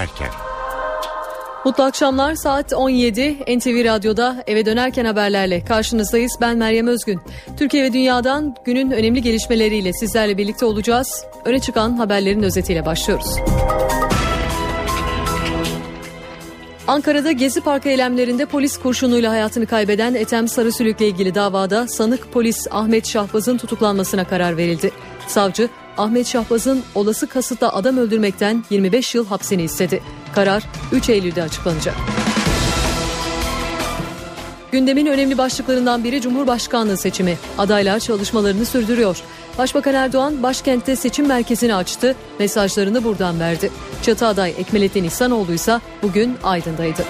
dönerken. Mutlu akşamlar saat 17 NTV Radyo'da eve dönerken haberlerle karşınızdayız. Ben Meryem Özgün. Türkiye ve dünyadan günün önemli gelişmeleriyle sizlerle birlikte olacağız. Öne çıkan haberlerin özetiyle başlıyoruz. Ankara'da Gezi Parkı eylemlerinde polis kurşunuyla hayatını kaybeden Ethem Sarısülük'le ilgili davada sanık polis Ahmet Şahbaz'ın tutuklanmasına karar verildi. Savcı Ahmet Şahbaz'ın olası kasıtla adam öldürmekten 25 yıl hapsini istedi. Karar 3 Eylül'de açıklanacak. Gündemin önemli başlıklarından biri Cumhurbaşkanlığı seçimi. Adaylar çalışmalarını sürdürüyor. Başbakan Erdoğan başkentte seçim merkezini açtı, mesajlarını buradan verdi. Çatı aday Ekmelettin İhsanoğlu ise bugün Aydın'daydı.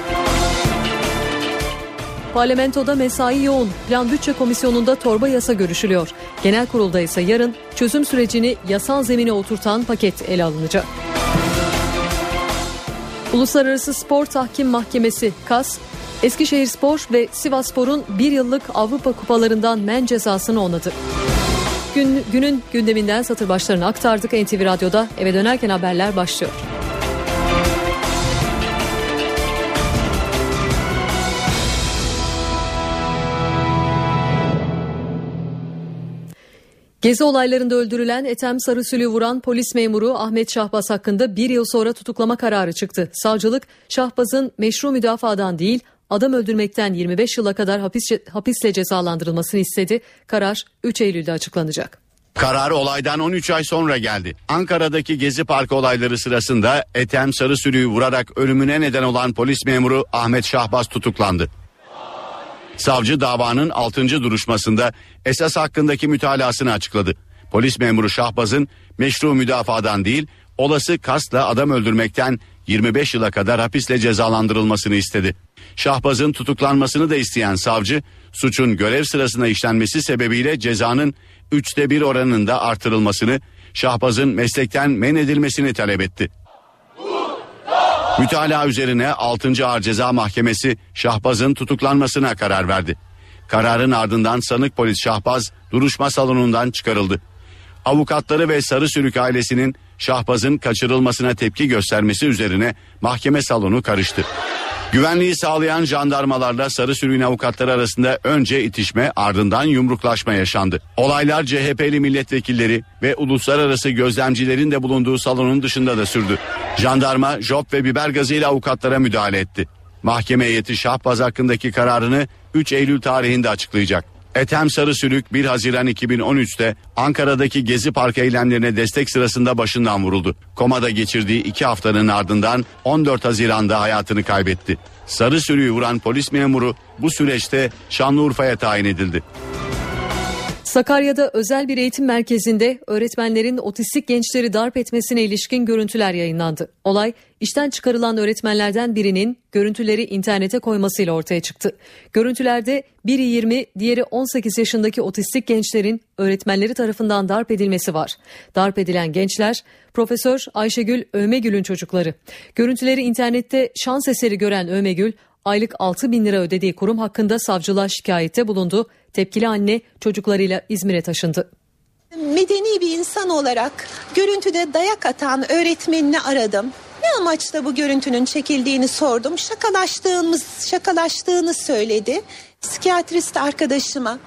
Parlamentoda mesai yoğun. Plan Bütçe Komisyonu'nda torba yasa görüşülüyor. Genel kurulda ise yarın çözüm sürecini yasal zemine oturtan paket ele alınacak. Uluslararası Spor Tahkim Mahkemesi KAS, Eskişehir Spor ve Sivas Spor'un bir yıllık Avrupa kupalarından men cezasını onadı. Gün, günün gündeminden satır başlarını aktardık NTV Radyo'da. Eve dönerken haberler başlıyor. Gezi olaylarında öldürülen Ethem Sarısül'ü vuran polis memuru Ahmet Şahbaz hakkında bir yıl sonra tutuklama kararı çıktı. Savcılık Şahbaz'ın meşru müdafadan değil adam öldürmekten 25 yıla kadar hapis, hapisle cezalandırılmasını istedi. Karar 3 Eylül'de açıklanacak. Karar olaydan 13 ay sonra geldi. Ankara'daki Gezi Parkı olayları sırasında Ethem Sarısülü'yü vurarak ölümüne neden olan polis memuru Ahmet Şahbaz tutuklandı. Savcı davanın 6. duruşmasında esas hakkındaki mütalasını açıkladı. Polis memuru Şahbaz'ın meşru müdafadan değil olası kasla adam öldürmekten 25 yıla kadar hapisle cezalandırılmasını istedi. Şahbaz'ın tutuklanmasını da isteyen savcı suçun görev sırasında işlenmesi sebebiyle cezanın üçte bir oranında artırılmasını Şahbaz'ın meslekten men edilmesini talep etti. Mütalaa üzerine 6. Ağır Ceza Mahkemesi Şahbaz'ın tutuklanmasına karar verdi. Kararın ardından sanık polis Şahbaz duruşma salonundan çıkarıldı. Avukatları ve Sarı Sürük ailesinin Şahbaz'ın kaçırılmasına tepki göstermesi üzerine mahkeme salonu karıştı. Güvenliği sağlayan jandarmalarla sarı sürüğün avukatları arasında önce itişme ardından yumruklaşma yaşandı. Olaylar CHP'li milletvekilleri ve uluslararası gözlemcilerin de bulunduğu salonun dışında da sürdü. Jandarma job ve biber gazıyla avukatlara müdahale etti. Mahkeme heyeti Şahbaz hakkındaki kararını 3 Eylül tarihinde açıklayacak. Ethem Sarısülük 1 Haziran 2013'te Ankara'daki Gezi Park eylemlerine destek sırasında başından vuruldu. Komada geçirdiği iki haftanın ardından 14 Haziran'da hayatını kaybetti. Sarısülük'ü vuran polis memuru bu süreçte Şanlıurfa'ya tayin edildi. Sakarya'da özel bir eğitim merkezinde öğretmenlerin otistik gençleri darp etmesine ilişkin görüntüler yayınlandı. Olay işten çıkarılan öğretmenlerden birinin görüntüleri internete koymasıyla ortaya çıktı. Görüntülerde biri 20, diğeri 18 yaşındaki otistik gençlerin öğretmenleri tarafından darp edilmesi var. Darp edilen gençler Profesör Ayşegül Ömegül'ün çocukları. Görüntüleri internette şans eseri gören Ömegül aylık 6 bin lira ödediği kurum hakkında savcılığa şikayette bulundu. Tepkili anne çocuklarıyla İzmir'e taşındı. Medeni bir insan olarak görüntüde dayak atan öğretmenini aradım. Ne amaçla bu görüntünün çekildiğini sordum. Şakalaştığımız, şakalaştığını söyledi psikiyatrist arkadaşıma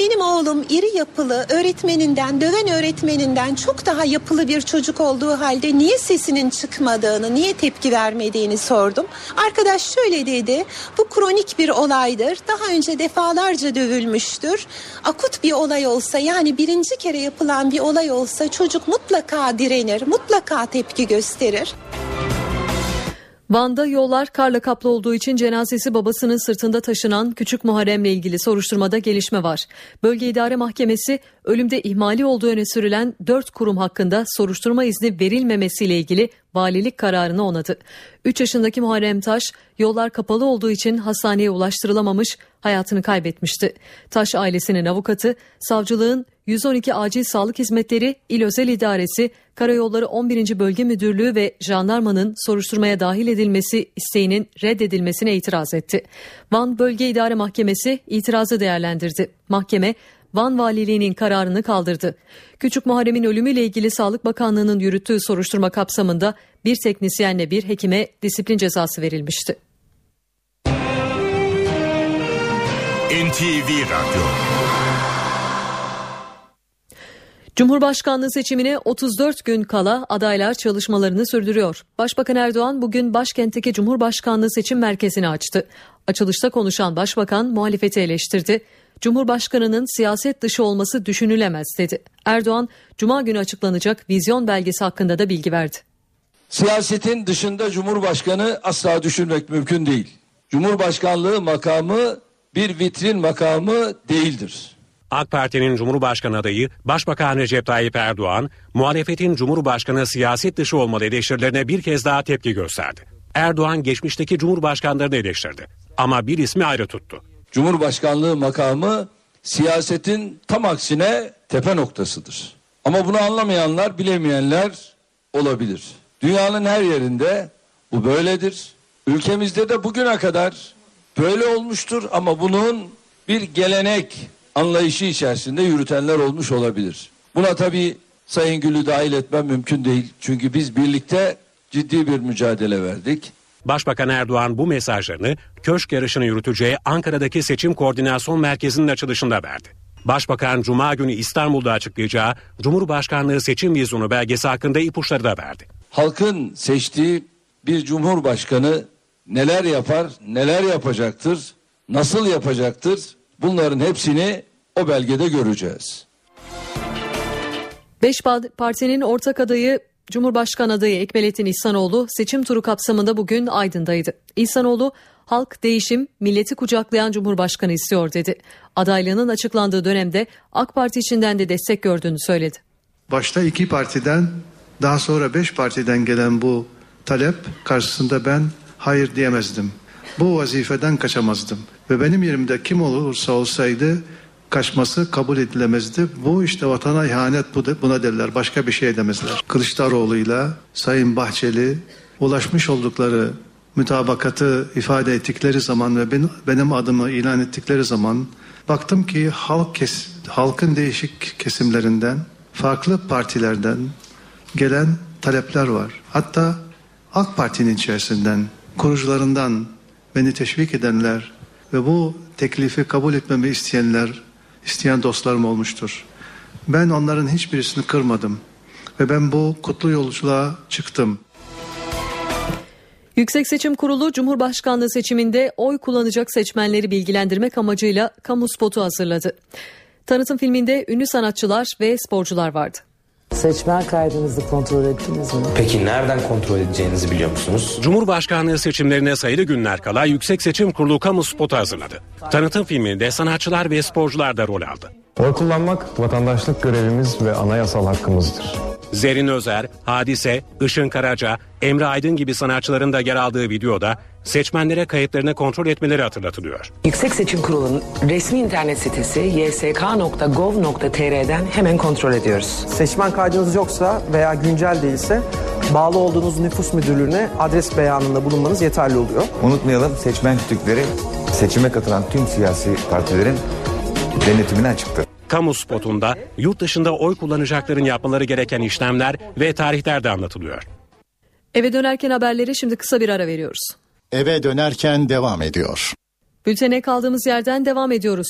benim oğlum iri yapılı öğretmeninden döven öğretmeninden çok daha yapılı bir çocuk olduğu halde niye sesinin çıkmadığını niye tepki vermediğini sordum. Arkadaş şöyle dedi bu kronik bir olaydır daha önce defalarca dövülmüştür akut bir olay olsa yani birinci kere yapılan bir olay olsa çocuk mutlaka direnir mutlaka tepki gösterir. Van'da yollar karla kaplı olduğu için cenazesi babasının sırtında taşınan küçük Muharrem'le ilgili soruşturmada gelişme var. Bölge İdare Mahkemesi ölümde ihmali olduğu öne sürülen 4 kurum hakkında soruşturma izni verilmemesiyle ilgili valilik kararını onadı. 3 yaşındaki Muharrem Taş yollar kapalı olduğu için hastaneye ulaştırılamamış hayatını kaybetmişti. Taş ailesinin avukatı savcılığın 112 Acil Sağlık Hizmetleri İl Özel İdaresi, Karayolları 11. Bölge Müdürlüğü ve jandarmanın soruşturmaya dahil edilmesi isteğinin reddedilmesine itiraz etti. Van Bölge İdare Mahkemesi itirazı değerlendirdi. Mahkeme Van Valiliği'nin kararını kaldırdı. Küçük Muharrem'in ölümüyle ilgili Sağlık Bakanlığı'nın yürüttüğü soruşturma kapsamında bir teknisyenle bir hekime disiplin cezası verilmişti. NTV Radyo Cumhurbaşkanlığı seçimine 34 gün kala adaylar çalışmalarını sürdürüyor. Başbakan Erdoğan bugün başkentteki Cumhurbaşkanlığı seçim merkezini açtı. Açılışta konuşan başbakan muhalefeti eleştirdi. Cumhurbaşkanının siyaset dışı olması düşünülemez dedi. Erdoğan, Cuma günü açıklanacak vizyon belgesi hakkında da bilgi verdi. Siyasetin dışında Cumhurbaşkanı asla düşünmek mümkün değil. Cumhurbaşkanlığı makamı bir vitrin makamı değildir. AK Parti'nin Cumhurbaşkanı adayı Başbakan Recep Tayyip Erdoğan, muhalefetin Cumhurbaşkanı siyaset dışı olmalı eleştirilerine bir kez daha tepki gösterdi. Erdoğan geçmişteki Cumhurbaşkanlarını eleştirdi ama bir ismi ayrı tuttu. Cumhurbaşkanlığı makamı siyasetin tam aksine tepe noktasıdır. Ama bunu anlamayanlar, bilemeyenler olabilir. Dünyanın her yerinde bu böyledir. Ülkemizde de bugüne kadar böyle olmuştur ama bunun bir gelenek anlayışı içerisinde yürütenler olmuş olabilir. Buna tabii Sayın Gül'ü dahil etmem mümkün değil. Çünkü biz birlikte ciddi bir mücadele verdik. Başbakan Erdoğan bu mesajlarını köşk yarışını yürüteceği Ankara'daki seçim koordinasyon merkezinin açılışında verdi. Başbakan Cuma günü İstanbul'da açıklayacağı Cumhurbaşkanlığı seçim vizyonu belgesi hakkında ipuçları da verdi. Halkın seçtiği bir cumhurbaşkanı neler yapar, neler yapacaktır, nasıl yapacaktır bunların hepsini o belgede göreceğiz. Beş partinin ortak adayı Cumhurbaşkanı adayı Ekmelettin İhsanoğlu seçim turu kapsamında bugün Aydın'daydı. İhsanoğlu halk değişim, milleti kucaklayan Cumhurbaşkanı istiyor dedi. Adaylığının açıklandığı dönemde AK Parti içinden de destek gördüğünü söyledi. Başta iki partiden daha sonra beş partiden gelen bu talep karşısında ben hayır diyemezdim. Bu vazifeden kaçamazdım. Ve benim yerimde kim olursa olsaydı kaçması kabul edilemezdi. Bu işte vatana ihanet buna derler. Başka bir şey demezler. Kılıçdaroğlu'yla Sayın Bahçeli ulaşmış oldukları mütabakatı ifade ettikleri zaman ve benim, benim adımı ilan ettikleri zaman baktım ki halk kes, halkın değişik kesimlerinden, farklı partilerden gelen talepler var. Hatta AK Parti'nin içerisinden, kurucularından beni teşvik edenler ve bu teklifi kabul etmemi isteyenler, isteyen dostlarım olmuştur. Ben onların hiçbirisini kırmadım ve ben bu kutlu yolculuğa çıktım. Yüksek Seçim Kurulu Cumhurbaşkanlığı seçiminde oy kullanacak seçmenleri bilgilendirmek amacıyla kamu spotu hazırladı. Tanıtım filminde ünlü sanatçılar ve sporcular vardı. Seçmen kaydınızı kontrol ettiniz mi? Peki nereden kontrol edeceğinizi biliyor musunuz? Cumhurbaşkanlığı seçimlerine sayılı günler kala Yüksek Seçim Kurulu kamu spotu hazırladı. Tanıtım filminde sanatçılar ve sporcular da rol aldı. Oy kullanmak vatandaşlık görevimiz ve anayasal hakkımızdır. Zerin Özer, Hadise, Işın Karaca, Emre Aydın gibi sanatçıların da yer aldığı videoda seçmenlere kayıtlarını kontrol etmeleri hatırlatılıyor. Yüksek Seçim Kurulu'nun resmi internet sitesi ysk.gov.tr'den hemen kontrol ediyoruz. Seçmen kaydınız yoksa veya güncel değilse bağlı olduğunuz nüfus müdürlüğüne adres beyanında bulunmanız yeterli oluyor. Unutmayalım seçmen kütükleri seçime katılan tüm siyasi partilerin denetimine açıktır. Kamu spotunda yurt dışında oy kullanacakların yapmaları gereken işlemler ve tarihler de anlatılıyor. Eve dönerken haberleri şimdi kısa bir ara veriyoruz. Eve dönerken devam ediyor. Bültene kaldığımız yerden devam ediyoruz.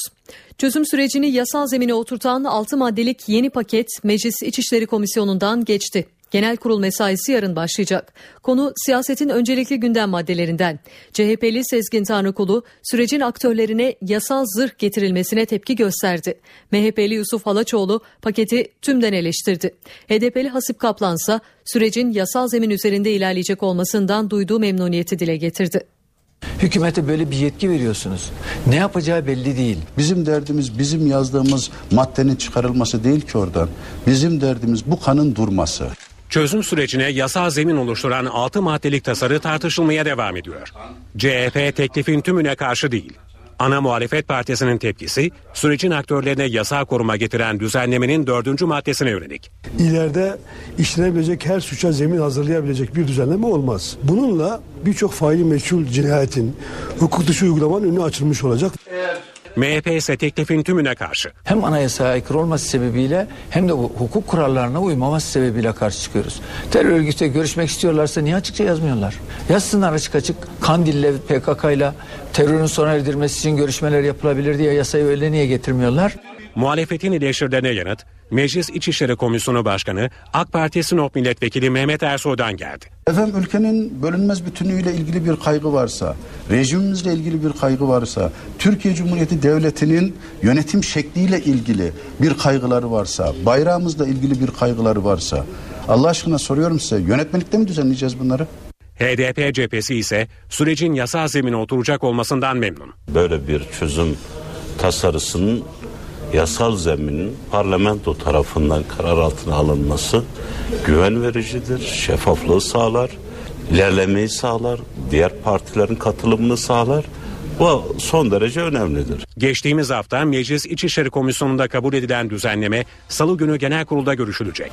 Çözüm sürecini yasal zemine oturtan 6 maddelik yeni paket Meclis İçişleri Komisyonu'ndan geçti. Genel kurul mesaisi yarın başlayacak. Konu siyasetin öncelikli gündem maddelerinden. CHP'li Sezgin Tanrıkulu sürecin aktörlerine yasal zırh getirilmesine tepki gösterdi. MHP'li Yusuf Halaçoğlu paketi tümden eleştirdi. HDP'li Hasip Kaplan ise sürecin yasal zemin üzerinde ilerleyecek olmasından duyduğu memnuniyeti dile getirdi. Hükümete böyle bir yetki veriyorsunuz. Ne yapacağı belli değil. Bizim derdimiz bizim yazdığımız maddenin çıkarılması değil ki oradan. Bizim derdimiz bu kanın durması. Çözüm sürecine yasal zemin oluşturan 6 maddelik tasarı tartışılmaya devam ediyor. CHP teklifin tümüne karşı değil. Ana muhalefet partisinin tepkisi sürecin aktörlerine yasal koruma getiren düzenlemenin dördüncü maddesine yönelik. İleride işlenebilecek her suça zemin hazırlayabilecek bir düzenleme olmaz. Bununla birçok faili meçhul cinayetin hukuk dışı uygulamanın önü açılmış olacak. Eğer MHP ise teklifin tümüne karşı. Hem anayasaya aykırı olması sebebiyle hem de hukuk kurallarına uymaması sebebiyle karşı çıkıyoruz. Terör örgütü görüşmek istiyorlarsa niye açıkça yazmıyorlar? Yazsınlar açık açık Kandil'le PKK'yla terörün sona erdirmesi için görüşmeler yapılabilir diye yasayı öyle niye getirmiyorlar? Muhalefetin eleştirilerine yanıt Meclis İçişleri Komisyonu Başkanı AK Parti Sinop Milletvekili Mehmet Ersoy'dan geldi. Efendim ülkenin bölünmez bütünlüğüyle ilgili bir kaygı varsa, rejimimizle ilgili bir kaygı varsa, Türkiye Cumhuriyeti Devleti'nin yönetim şekliyle ilgili bir kaygıları varsa, bayrağımızla ilgili bir kaygıları varsa, Allah aşkına soruyorum size yönetmelikte mi düzenleyeceğiz bunları? HDP cephesi ise sürecin yasal zemine oturacak olmasından memnun. Böyle bir çözüm tasarısının yasal zeminin parlamento tarafından karar altına alınması güven vericidir, şeffaflığı sağlar, ilerlemeyi sağlar, diğer partilerin katılımını sağlar. Bu son derece önemlidir. Geçtiğimiz hafta Meclis İçişleri Komisyonu'nda kabul edilen düzenleme Salı günü genel kurulda görüşülecek.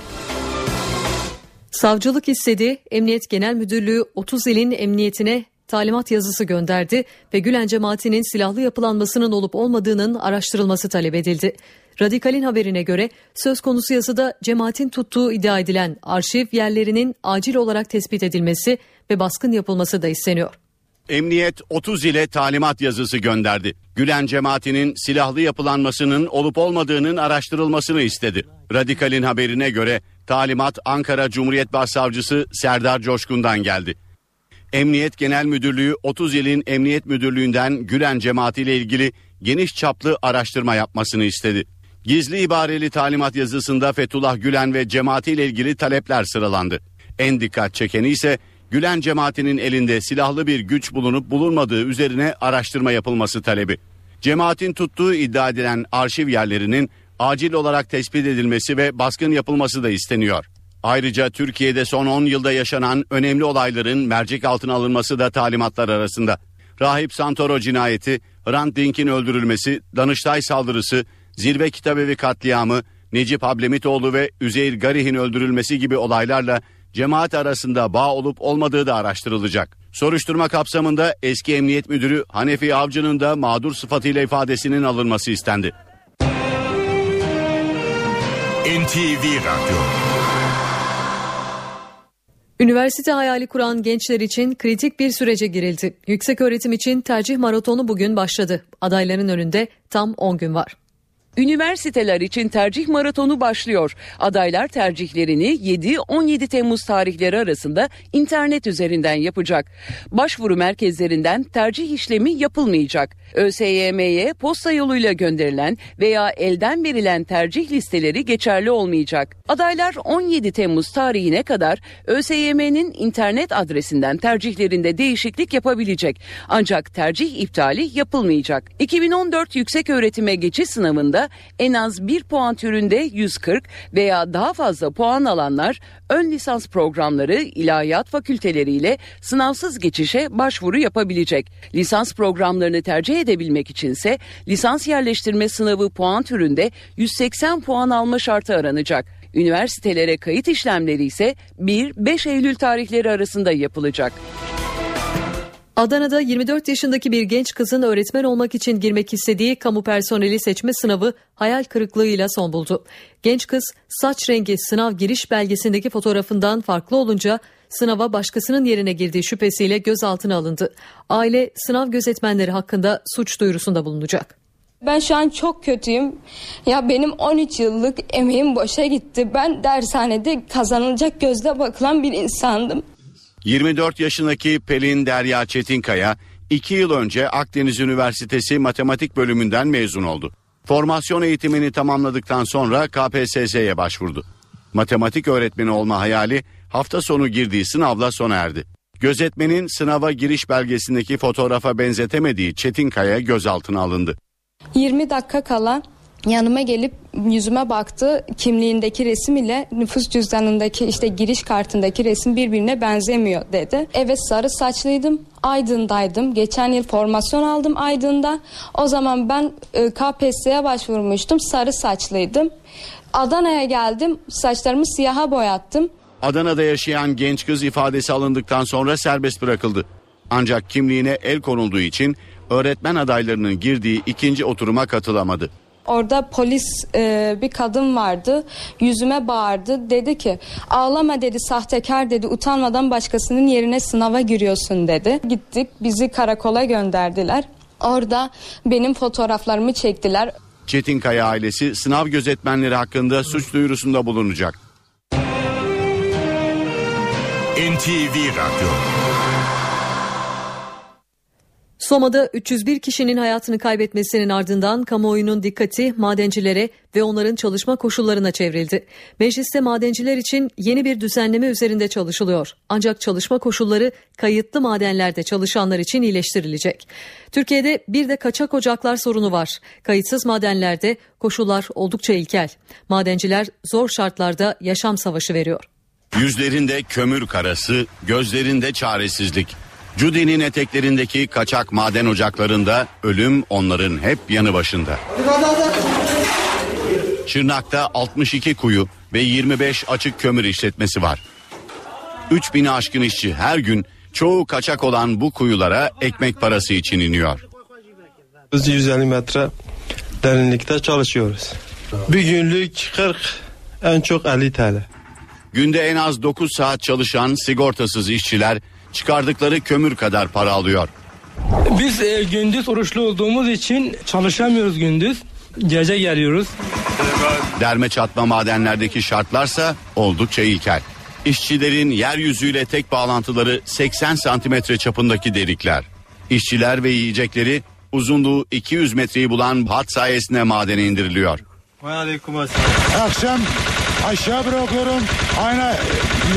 Savcılık istedi, Emniyet Genel Müdürlüğü 30 ilin emniyetine talimat yazısı gönderdi ve Gülen cemaatinin silahlı yapılanmasının olup olmadığının araştırılması talep edildi. Radikal'in haberine göre söz konusu yazıda cemaatin tuttuğu iddia edilen arşiv yerlerinin acil olarak tespit edilmesi ve baskın yapılması da isteniyor. Emniyet 30 ile talimat yazısı gönderdi. Gülen cemaatinin silahlı yapılanmasının olup olmadığının araştırılmasını istedi. Radikal'in haberine göre talimat Ankara Cumhuriyet Başsavcısı Serdar Coşkun'dan geldi. Emniyet Genel Müdürlüğü 30 ilin Emniyet Müdürlüğü'nden Gülen cemaati ile ilgili geniş çaplı araştırma yapmasını istedi. Gizli ibareli talimat yazısında Fethullah Gülen ve cemaati ile ilgili talepler sıralandı. En dikkat çekeni ise Gülen cemaatinin elinde silahlı bir güç bulunup bulunmadığı üzerine araştırma yapılması talebi. Cemaatin tuttuğu iddia edilen arşiv yerlerinin acil olarak tespit edilmesi ve baskın yapılması da isteniyor. Ayrıca Türkiye'de son 10 yılda yaşanan önemli olayların mercek altına alınması da talimatlar arasında. Rahip Santoro cinayeti, Hrant Dink'in öldürülmesi, Danıştay saldırısı, Zirve Kitabevi katliamı, Necip Hablemitoğlu ve Üzeyir Garih'in öldürülmesi gibi olaylarla cemaat arasında bağ olup olmadığı da araştırılacak. Soruşturma kapsamında eski emniyet müdürü Hanefi Avcı'nın da mağdur sıfatıyla ifadesinin alınması istendi. NTV Radyo Üniversite hayali kuran gençler için kritik bir sürece girildi. Yüksek öğretim için tercih maratonu bugün başladı. Adayların önünde tam 10 gün var. Üniversiteler için tercih maratonu başlıyor. Adaylar tercihlerini 7-17 Temmuz tarihleri arasında internet üzerinden yapacak. Başvuru merkezlerinden tercih işlemi yapılmayacak. ÖSYM'ye posta yoluyla gönderilen veya elden verilen tercih listeleri geçerli olmayacak. Adaylar 17 Temmuz tarihine kadar ÖSYM'nin internet adresinden tercihlerinde değişiklik yapabilecek. Ancak tercih iptali yapılmayacak. 2014 yüksek öğretime geçiş sınavında en az bir puan türünde 140 veya daha fazla puan alanlar ön lisans programları ilahiyat fakülteleriyle sınavsız geçişe başvuru yapabilecek. Lisans programlarını tercih edebilmek içinse lisans yerleştirme sınavı puan türünde 180 puan alma şartı aranacak. Üniversitelere kayıt işlemleri ise 1-5 Eylül tarihleri arasında yapılacak. Adana'da 24 yaşındaki bir genç kızın öğretmen olmak için girmek istediği kamu personeli seçme sınavı hayal kırıklığıyla son buldu. Genç kız saç rengi sınav giriş belgesindeki fotoğrafından farklı olunca sınava başkasının yerine girdiği şüphesiyle gözaltına alındı. Aile sınav gözetmenleri hakkında suç duyurusunda bulunacak. Ben şu an çok kötüyüm. Ya benim 13 yıllık emeğim boşa gitti. Ben dershanede kazanılacak gözle bakılan bir insandım. 24 yaşındaki Pelin Derya Çetinkaya 2 yıl önce Akdeniz Üniversitesi Matematik bölümünden mezun oldu. Formasyon eğitimini tamamladıktan sonra KPSS'ye başvurdu. Matematik öğretmeni olma hayali hafta sonu girdiği sınavla sona erdi. Gözetmenin sınava giriş belgesindeki fotoğrafa benzetemediği Çetinkaya gözaltına alındı. 20 dakika kala yanıma gelip yüzüme baktı. Kimliğindeki resim ile nüfus cüzdanındaki işte giriş kartındaki resim birbirine benzemiyor dedi. Evet sarı saçlıydım. Aydın'daydım. Geçen yıl formasyon aldım Aydın'da. O zaman ben e, KPSS'ye başvurmuştum. Sarı saçlıydım. Adana'ya geldim. Saçlarımı siyaha boyattım. Adana'da yaşayan genç kız ifadesi alındıktan sonra serbest bırakıldı. Ancak kimliğine el konulduğu için öğretmen adaylarının girdiği ikinci oturuma katılamadı. Orada polis e, bir kadın vardı. Yüzüme bağırdı. Dedi ki ağlama dedi sahtekar dedi. Utanmadan başkasının yerine sınava giriyorsun dedi. Gittik bizi karakola gönderdiler. Orada benim fotoğraflarımı çektiler. Çetinkaya ailesi sınav gözetmenleri hakkında suç duyurusunda bulunacak. NTV Radyo Soma'da 301 kişinin hayatını kaybetmesinin ardından kamuoyunun dikkati madencilere ve onların çalışma koşullarına çevrildi. Mecliste madenciler için yeni bir düzenleme üzerinde çalışılıyor. Ancak çalışma koşulları kayıtlı madenlerde çalışanlar için iyileştirilecek. Türkiye'de bir de kaçak ocaklar sorunu var. Kayıtsız madenlerde koşullar oldukça ilkel. Madenciler zor şartlarda yaşam savaşı veriyor. Yüzlerinde kömür karası, gözlerinde çaresizlik. Cudi'nin eteklerindeki kaçak maden ocaklarında ölüm onların hep yanı başında. Şırnak'ta 62 kuyu ve 25 açık kömür işletmesi var. 3000 aşkın işçi her gün çoğu kaçak olan bu kuyulara ekmek parası için iniyor. 150 metre derinlikte çalışıyoruz. Bir günlük 40 en çok 50 TL. Günde en az 9 saat çalışan sigortasız işçiler çıkardıkları kömür kadar para alıyor. Biz e, gündüz oruçlu olduğumuz için çalışamıyoruz gündüz. Gece geliyoruz. Derme çatma madenlerdeki şartlarsa oldukça ilkel. İşçilerin yeryüzüyle tek bağlantıları 80 santimetre çapındaki delikler. İşçiler ve yiyecekleri uzunluğu 200 metreyi bulan hat sayesinde madene indiriliyor. Akşam aşağı bırakıyorum. Aynı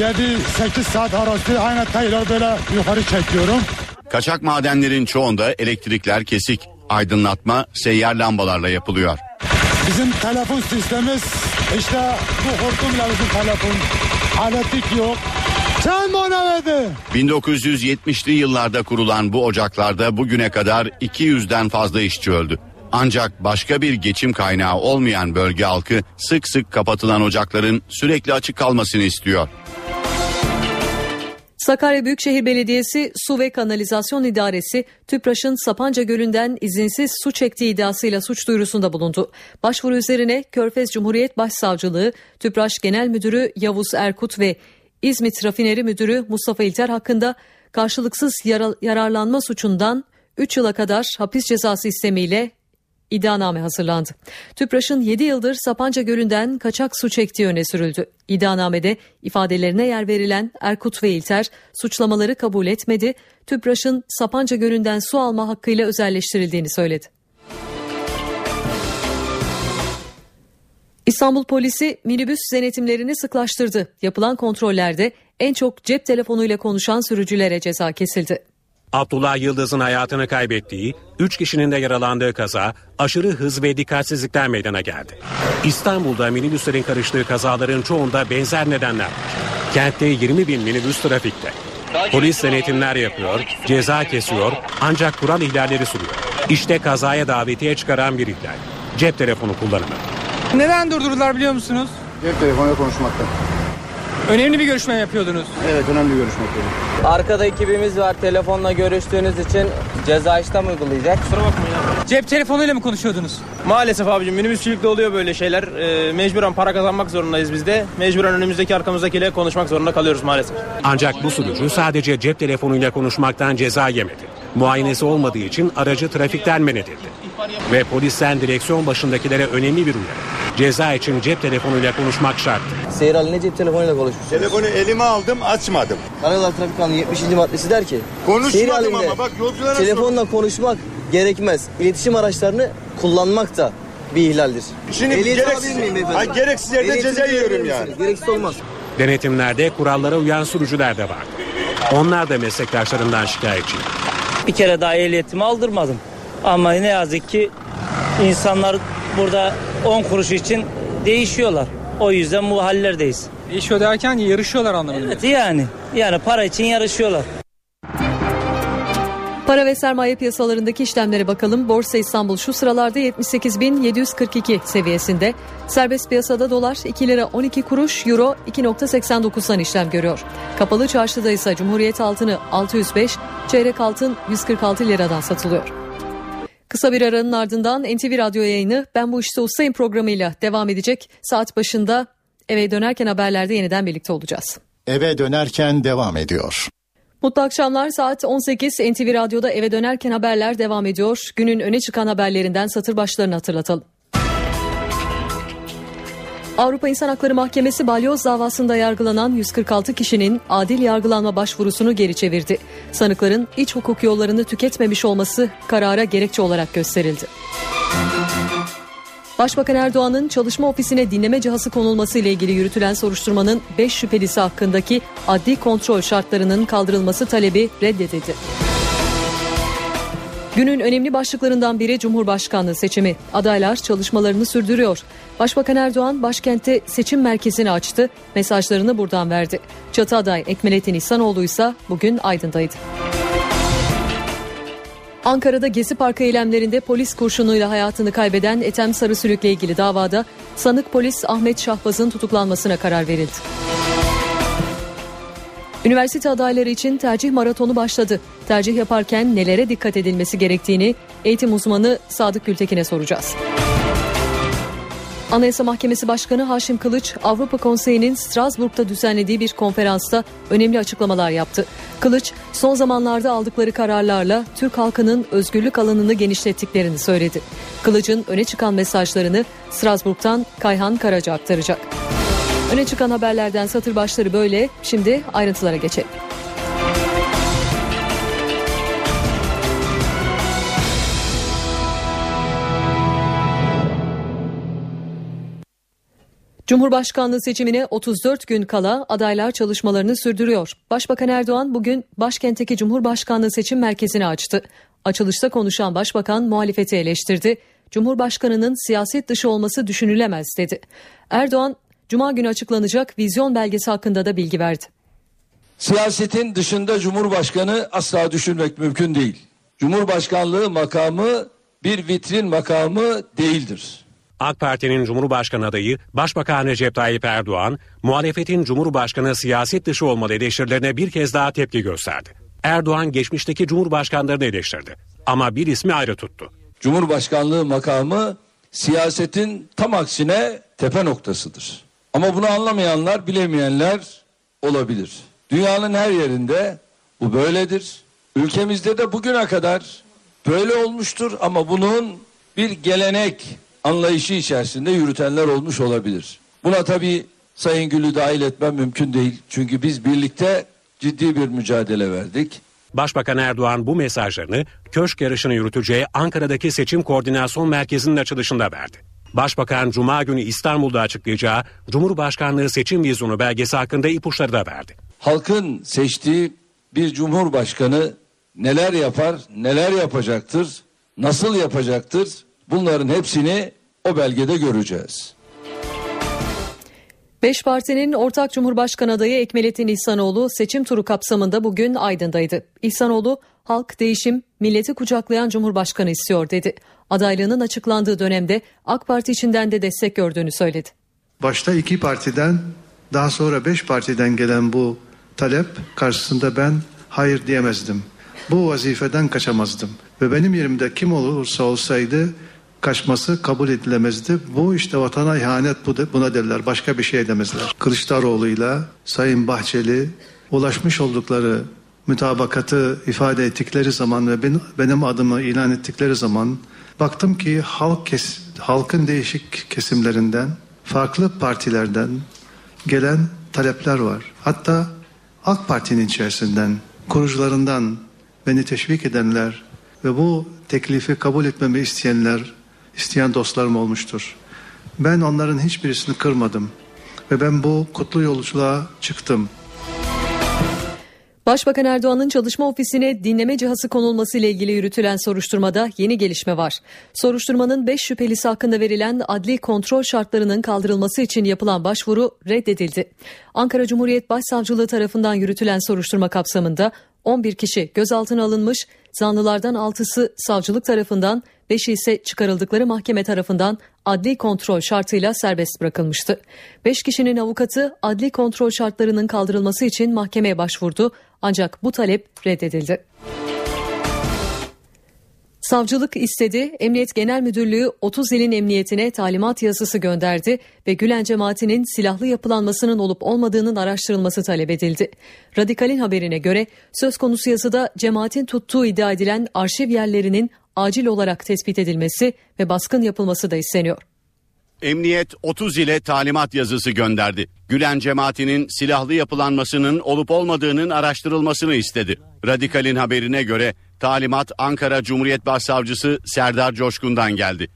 7-8 saat arası aynı taylar böyle yukarı çekiyorum. Kaçak madenlerin çoğunda elektrikler kesik. Aydınlatma seyyar lambalarla yapılıyor. Bizim telefon sistemimiz işte bu hortumla bizim telefon aletik yok. Sen bana verdi. 1970'li yıllarda kurulan bu ocaklarda bugüne kadar 200'den fazla işçi öldü. Ancak başka bir geçim kaynağı olmayan bölge halkı sık sık kapatılan ocakların sürekli açık kalmasını istiyor. Sakarya Büyükşehir Belediyesi Su ve Kanalizasyon İdaresi Tüpraş'ın Sapanca Gölü'nden izinsiz su çektiği iddiasıyla suç duyurusunda bulundu. Başvuru üzerine Körfez Cumhuriyet Başsavcılığı, Tüpraş Genel Müdürü Yavuz Erkut ve İzmit Rafineri Müdürü Mustafa İlter hakkında karşılıksız yara- yararlanma suçundan 3 yıla kadar hapis cezası istemiyle iddianame hazırlandı. Tüpraş'ın 7 yıldır Sapanca Gölü'nden kaçak su çektiği öne sürüldü. İddianamede ifadelerine yer verilen Erkut ve İlter suçlamaları kabul etmedi. Tüpraş'ın Sapanca Gölü'nden su alma hakkıyla özelleştirildiğini söyledi. İstanbul polisi minibüs denetimlerini sıklaştırdı. Yapılan kontrollerde en çok cep telefonuyla konuşan sürücülere ceza kesildi. Abdullah Yıldız'ın hayatını kaybettiği, 3 kişinin de yaralandığı kaza aşırı hız ve dikkatsizlikten meydana geldi. İstanbul'da minibüslerin karıştığı kazaların çoğunda benzer nedenler var. Kentte 20 bin minibüs trafikte. Polis denetimler yapıyor, ceza kesiyor ancak kural ihlalleri sürüyor. İşte kazaya davetiye çıkaran bir ihlal. Cep telefonu kullanımı. Neden durdurdular biliyor musunuz? Cep telefonuyla konuşmakta. Önemli bir görüşme yapıyordunuz. Evet önemli bir görüşme yapıyorum. Arkada ekibimiz var. Telefonla görüştüğünüz için ceza işlem uygulayacak. Kusura bakmayın ya. Cep telefonuyla mı konuşuyordunuz? Maalesef abicim minibüsçülükte oluyor böyle şeyler. Ee, mecburen para kazanmak zorundayız biz de. Mecburen önümüzdeki arkamızdakiyle konuşmak zorunda kalıyoruz maalesef. Ancak bu sürücü sadece cep telefonuyla konuşmaktan ceza yemedi. Muayenesi olmadığı için aracı trafikten men edildi. Ve polisten direksiyon başındakilere önemli bir uyarı. Ceza için cep telefonuyla konuşmak şarttı. Seyir haline cep telefonuyla konuşmuş. Telefonu elime aldım açmadım. Karayolları Trafik Kanunu 70. maddesi der ki. Konuşmadım ama bak yolculara Telefonla konuşmak gerekmez. İletişim araçlarını kullanmak da bir ihlaldir. Şimdi Ehliyet gereksiz- miyim? Ay, gereksiz yerde Ehliyetinizi ceza yiyorum yani. Gereksiz olmaz. Denetimlerde kurallara uyan sürücüler de vardı. Onlar da meslektaşlarından şikayetçi. Bir kere daha ehliyetimi aldırmadım. Ama ne yazık ki insanlar burada 10 kuruş için değişiyorlar. O yüzden bu hallerdeyiz. Değişiyor derken yarışıyorlar anlamında. Evet yani. Yani para için yarışıyorlar. Para ve sermaye piyasalarındaki işlemlere bakalım. Borsa İstanbul şu sıralarda 78.742 seviyesinde. Serbest piyasada dolar 2 lira 12 kuruş, euro 2.89'dan işlem görüyor. Kapalı çarşıda ise Cumhuriyet altını 605, çeyrek altın 146 liradan satılıyor. Kısa bir aranın ardından NTV Radyo yayını Ben Bu İşte Ustayım programıyla devam edecek. Saat başında eve dönerken haberlerde yeniden birlikte olacağız. Eve dönerken devam ediyor. Mutlu akşamlar saat 18 NTV Radyo'da eve dönerken haberler devam ediyor. Günün öne çıkan haberlerinden satır başlarını hatırlatalım. Avrupa İnsan Hakları Mahkemesi balyoz davasında yargılanan 146 kişinin adil yargılanma başvurusunu geri çevirdi. Sanıkların iç hukuk yollarını tüketmemiş olması karara gerekçe olarak gösterildi. Başbakan Erdoğan'ın çalışma ofisine dinleme cihazı konulması ile ilgili yürütülen soruşturmanın 5 şüphelisi hakkındaki adli kontrol şartlarının kaldırılması talebi reddedildi. Günün önemli başlıklarından biri Cumhurbaşkanlığı seçimi. Adaylar çalışmalarını sürdürüyor. Başbakan Erdoğan başkentte seçim merkezini açtı. Mesajlarını buradan verdi. Çatı aday Ekmelettin İhsanoğlu ise bugün Aydın'daydı. Ankara'da Gezi Parkı eylemlerinde polis kurşunuyla hayatını kaybeden Ethem Sarısülük'le ilgili davada sanık polis Ahmet Şahbaz'ın tutuklanmasına karar verildi. Üniversite adayları için tercih maratonu başladı. Tercih yaparken nelere dikkat edilmesi gerektiğini eğitim uzmanı Sadık Gültekin'e soracağız. Anayasa Mahkemesi Başkanı Haşim Kılıç, Avrupa Konseyi'nin Strasbourg'da düzenlediği bir konferansta önemli açıklamalar yaptı. Kılıç, son zamanlarda aldıkları kararlarla Türk halkının özgürlük alanını genişlettiklerini söyledi. Kılıç'ın öne çıkan mesajlarını Strasbourg'dan Kayhan Karaca aktaracak. Öne çıkan haberlerden satır başları böyle. Şimdi ayrıntılara geçelim. Cumhurbaşkanlığı seçimine 34 gün kala adaylar çalışmalarını sürdürüyor. Başbakan Erdoğan bugün başkentteki Cumhurbaşkanlığı seçim merkezini açtı. Açılışta konuşan başbakan muhalefeti eleştirdi. Cumhurbaşkanının siyaset dışı olması düşünülemez dedi. Erdoğan Cuma günü açıklanacak vizyon belgesi hakkında da bilgi verdi. Siyasetin dışında Cumhurbaşkanı asla düşünmek mümkün değil. Cumhurbaşkanlığı makamı bir vitrin makamı değildir. AK Parti'nin Cumhurbaşkanı adayı Başbakan Recep Tayyip Erdoğan, muhalefetin Cumhurbaşkanı siyaset dışı olmalı eleştirilerine bir kez daha tepki gösterdi. Erdoğan geçmişteki Cumhurbaşkanlarını eleştirdi ama bir ismi ayrı tuttu. Cumhurbaşkanlığı makamı siyasetin tam aksine tepe noktasıdır. Ama bunu anlamayanlar, bilemeyenler olabilir. Dünyanın her yerinde bu böyledir. Ülkemizde de bugüne kadar böyle olmuştur ama bunun bir gelenek anlayışı içerisinde yürütenler olmuş olabilir. Buna tabii Sayın Gül'ü dahil etmem mümkün değil. Çünkü biz birlikte ciddi bir mücadele verdik. Başbakan Erdoğan bu mesajlarını köşk yarışını yürüteceği Ankara'daki seçim koordinasyon merkezinin açılışında verdi. Başbakan Cuma günü İstanbul'da açıklayacağı Cumhurbaşkanlığı seçim vizyonu belgesi hakkında ipuçları da verdi. Halkın seçtiği bir cumhurbaşkanı neler yapar, neler yapacaktır, nasıl yapacaktır bunların hepsini o belgede göreceğiz. Beş partinin ortak Cumhurbaşkanı adayı Ekmelettin İhsanoğlu seçim turu kapsamında bugün Aydın'daydı. İhsanoğlu, halk değişim, milleti kucaklayan Cumhurbaşkanı istiyor dedi. Adaylığının açıklandığı dönemde AK Parti içinden de destek gördüğünü söyledi. Başta iki partiden daha sonra beş partiden gelen bu talep karşısında ben hayır diyemezdim. Bu vazifeden kaçamazdım. Ve benim yerimde kim olursa olsaydı kaçması kabul edilemezdi. Bu işte vatana ihanet buna derler. Başka bir şey demezler. Kılıçdaroğlu'yla Sayın Bahçeli ulaşmış oldukları mütabakatı ifade ettikleri zaman ve benim, adımı ilan ettikleri zaman baktım ki halk kes, halkın değişik kesimlerinden, farklı partilerden gelen talepler var. Hatta AK Parti'nin içerisinden, kurucularından beni teşvik edenler ve bu teklifi kabul etmemi isteyenler, isteyen dostlarım olmuştur. Ben onların hiçbirisini kırmadım ve ben bu kutlu yolculuğa çıktım. Başbakan Erdoğan'ın çalışma ofisine dinleme cihazı konulması ile ilgili yürütülen soruşturmada yeni gelişme var. Soruşturmanın 5 şüphelisi hakkında verilen adli kontrol şartlarının kaldırılması için yapılan başvuru reddedildi. Ankara Cumhuriyet Başsavcılığı tarafından yürütülen soruşturma kapsamında 11 kişi gözaltına alınmış, zanlılardan 6'sı savcılık tarafından, 5'i ise çıkarıldıkları mahkeme tarafından adli kontrol şartıyla serbest bırakılmıştı. 5 kişinin avukatı adli kontrol şartlarının kaldırılması için mahkemeye başvurdu ancak bu talep reddedildi. Savcılık istedi, Emniyet Genel Müdürlüğü 30 ilin emniyetine talimat yazısı gönderdi ve Gülen cemaatinin silahlı yapılanmasının olup olmadığının araştırılması talep edildi. Radikal'in haberine göre söz konusu yazıda cemaatin tuttuğu iddia edilen arşiv yerlerinin acil olarak tespit edilmesi ve baskın yapılması da isteniyor. Emniyet 30 ile talimat yazısı gönderdi. Gülen cemaatinin silahlı yapılanmasının olup olmadığının araştırılmasını istedi. Radikal'in haberine göre talimat Ankara Cumhuriyet Başsavcısı Serdar Coşkun'dan geldi.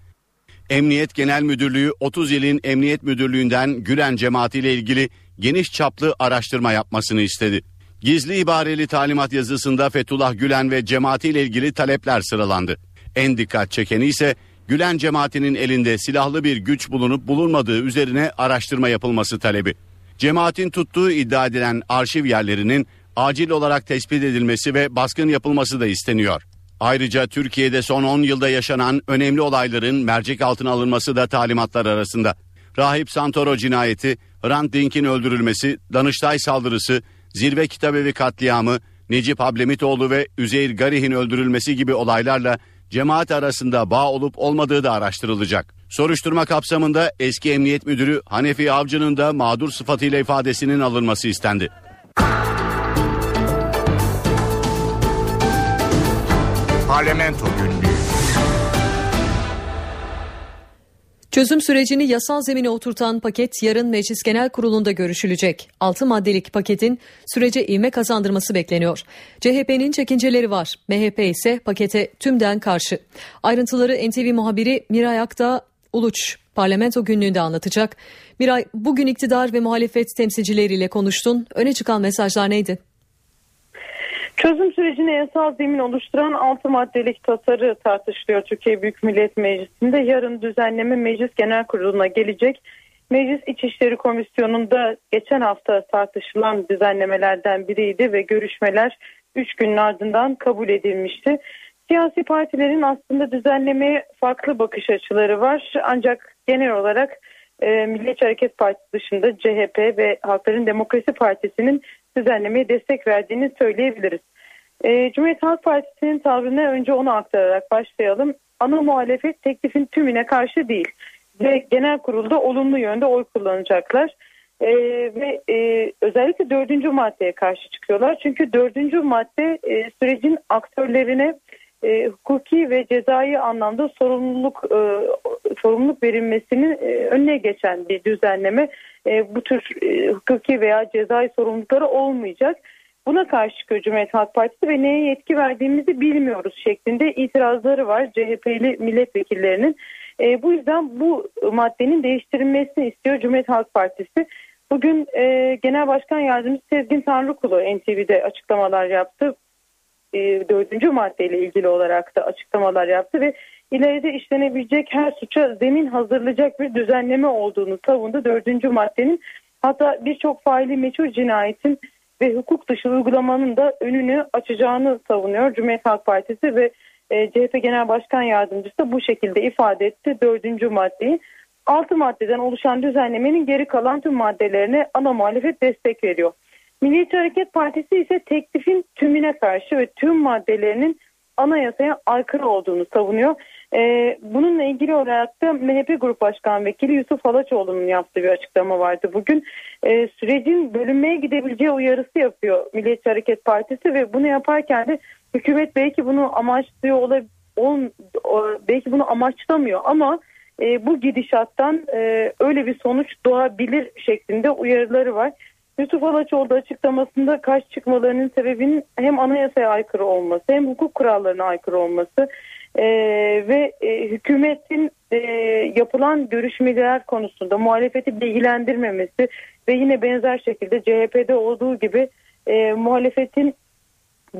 Emniyet Genel Müdürlüğü 30 ilin Emniyet Müdürlüğü'nden Gülen cemaati ile ilgili geniş çaplı araştırma yapmasını istedi. Gizli ibareli talimat yazısında Fethullah Gülen ve cemaati ile ilgili talepler sıralandı. En dikkat çekeni ise Gülen cemaatinin elinde silahlı bir güç bulunup bulunmadığı üzerine araştırma yapılması talebi. Cemaatin tuttuğu iddia edilen arşiv yerlerinin acil olarak tespit edilmesi ve baskın yapılması da isteniyor. Ayrıca Türkiye'de son 10 yılda yaşanan önemli olayların mercek altına alınması da talimatlar arasında. Rahip Santoro cinayeti, Hrant Dink'in öldürülmesi, Danıştay saldırısı, Zirve Kitabevi katliamı, Necip Hablemitoğlu ve Üzeyir Garih'in öldürülmesi gibi olaylarla cemaat arasında bağ olup olmadığı da araştırılacak. Soruşturma kapsamında eski emniyet müdürü Hanefi Avcı'nın da mağdur sıfatıyla ifadesinin alınması istendi. Parlamento günlüğü. Çözüm sürecini yasal zemine oturtan paket yarın Meclis Genel Kurulu'nda görüşülecek. 6 maddelik paketin sürece ivme kazandırması bekleniyor. CHP'nin çekinceleri var. MHP ise pakete tümden karşı. Ayrıntıları NTV muhabiri Miray Akta Uluç parlamento günlüğünde anlatacak. Miray bugün iktidar ve muhalefet temsilcileriyle konuştun. Öne çıkan mesajlar neydi? Çözüm sürecine yasal zemin oluşturan 6 maddelik tasarı tartışılıyor Türkiye Büyük Millet Meclisi'nde. Yarın düzenleme Meclis Genel Kurulu'na gelecek. Meclis İçişleri Komisyonu'nda geçen hafta tartışılan düzenlemelerden biriydi ve görüşmeler 3 günün ardından kabul edilmişti. Siyasi partilerin aslında düzenlemeye farklı bakış açıları var. Ancak genel olarak e, Milliyetçi Hareket Partisi dışında CHP ve Halkların Demokrasi Partisi'nin düzenlemeye destek verdiğini söyleyebiliriz. E, Cumhuriyet Halk Partisi'nin tavrını önce onu aktararak başlayalım. Ana muhalefet teklifin tümüne karşı değil ve genel kurulda olumlu yönde oy kullanacaklar. E, ve e, özellikle dördüncü maddeye karşı çıkıyorlar. Çünkü dördüncü madde e, sürecin aktörlerine e, hukuki ve cezai anlamda sorumluluk e, sorumluluk verilmesinin e, önüne geçen bir düzenleme. E, bu tür e, hukuki veya cezai sorumlulukları olmayacak. Buna karşı Cumhuriyet Halk Partisi ve neye yetki verdiğimizi bilmiyoruz şeklinde itirazları var CHP'li milletvekillerinin. E, bu yüzden bu maddenin değiştirilmesini istiyor Cumhuriyet Halk Partisi. Bugün e, Genel Başkan Yardımcısı Sezgin Tanrıkulu NTV'de açıklamalar yaptı. E, dördüncü maddeyle ilgili olarak da açıklamalar yaptı ve ileride işlenebilecek her suça zemin hazırlayacak bir düzenleme olduğunu savundu. Dördüncü maddenin hatta birçok faili meçhul cinayetin ve hukuk dışı uygulamanın da önünü açacağını savunuyor Cumhuriyet Halk Partisi ve e, CHP Genel Başkan Yardımcısı da bu şekilde ifade etti dördüncü maddeyi. Altı maddeden oluşan düzenlemenin geri kalan tüm maddelerine ana muhalefet destek veriyor. Milliyetçi Hareket Partisi ise teklifin tümüne karşı ve tüm maddelerinin anayasaya aykırı olduğunu savunuyor. Ee, bununla ilgili olarak da MHP Grup Başkan Vekili Yusuf Halaçoğlu'nun yaptığı bir açıklama vardı bugün. Ee, sürecin bölünmeye gidebileceği uyarısı yapıyor Milliyetçi Hareket Partisi ve bunu yaparken de hükümet belki bunu amaçlıyor olabilir, belki bunu amaçlamıyor ama e, bu gidişattan e, öyle bir sonuç doğabilir şeklinde uyarıları var. Yusuf Alaçoğlu açıklamasında karşı çıkmalarının sebebinin hem anayasaya aykırı olması hem hukuk kurallarına aykırı olması e, ve e, hükümetin e, yapılan görüşmeler konusunda muhalefeti bilgilendirmemesi ve yine benzer şekilde CHP'de olduğu gibi e, muhalefetin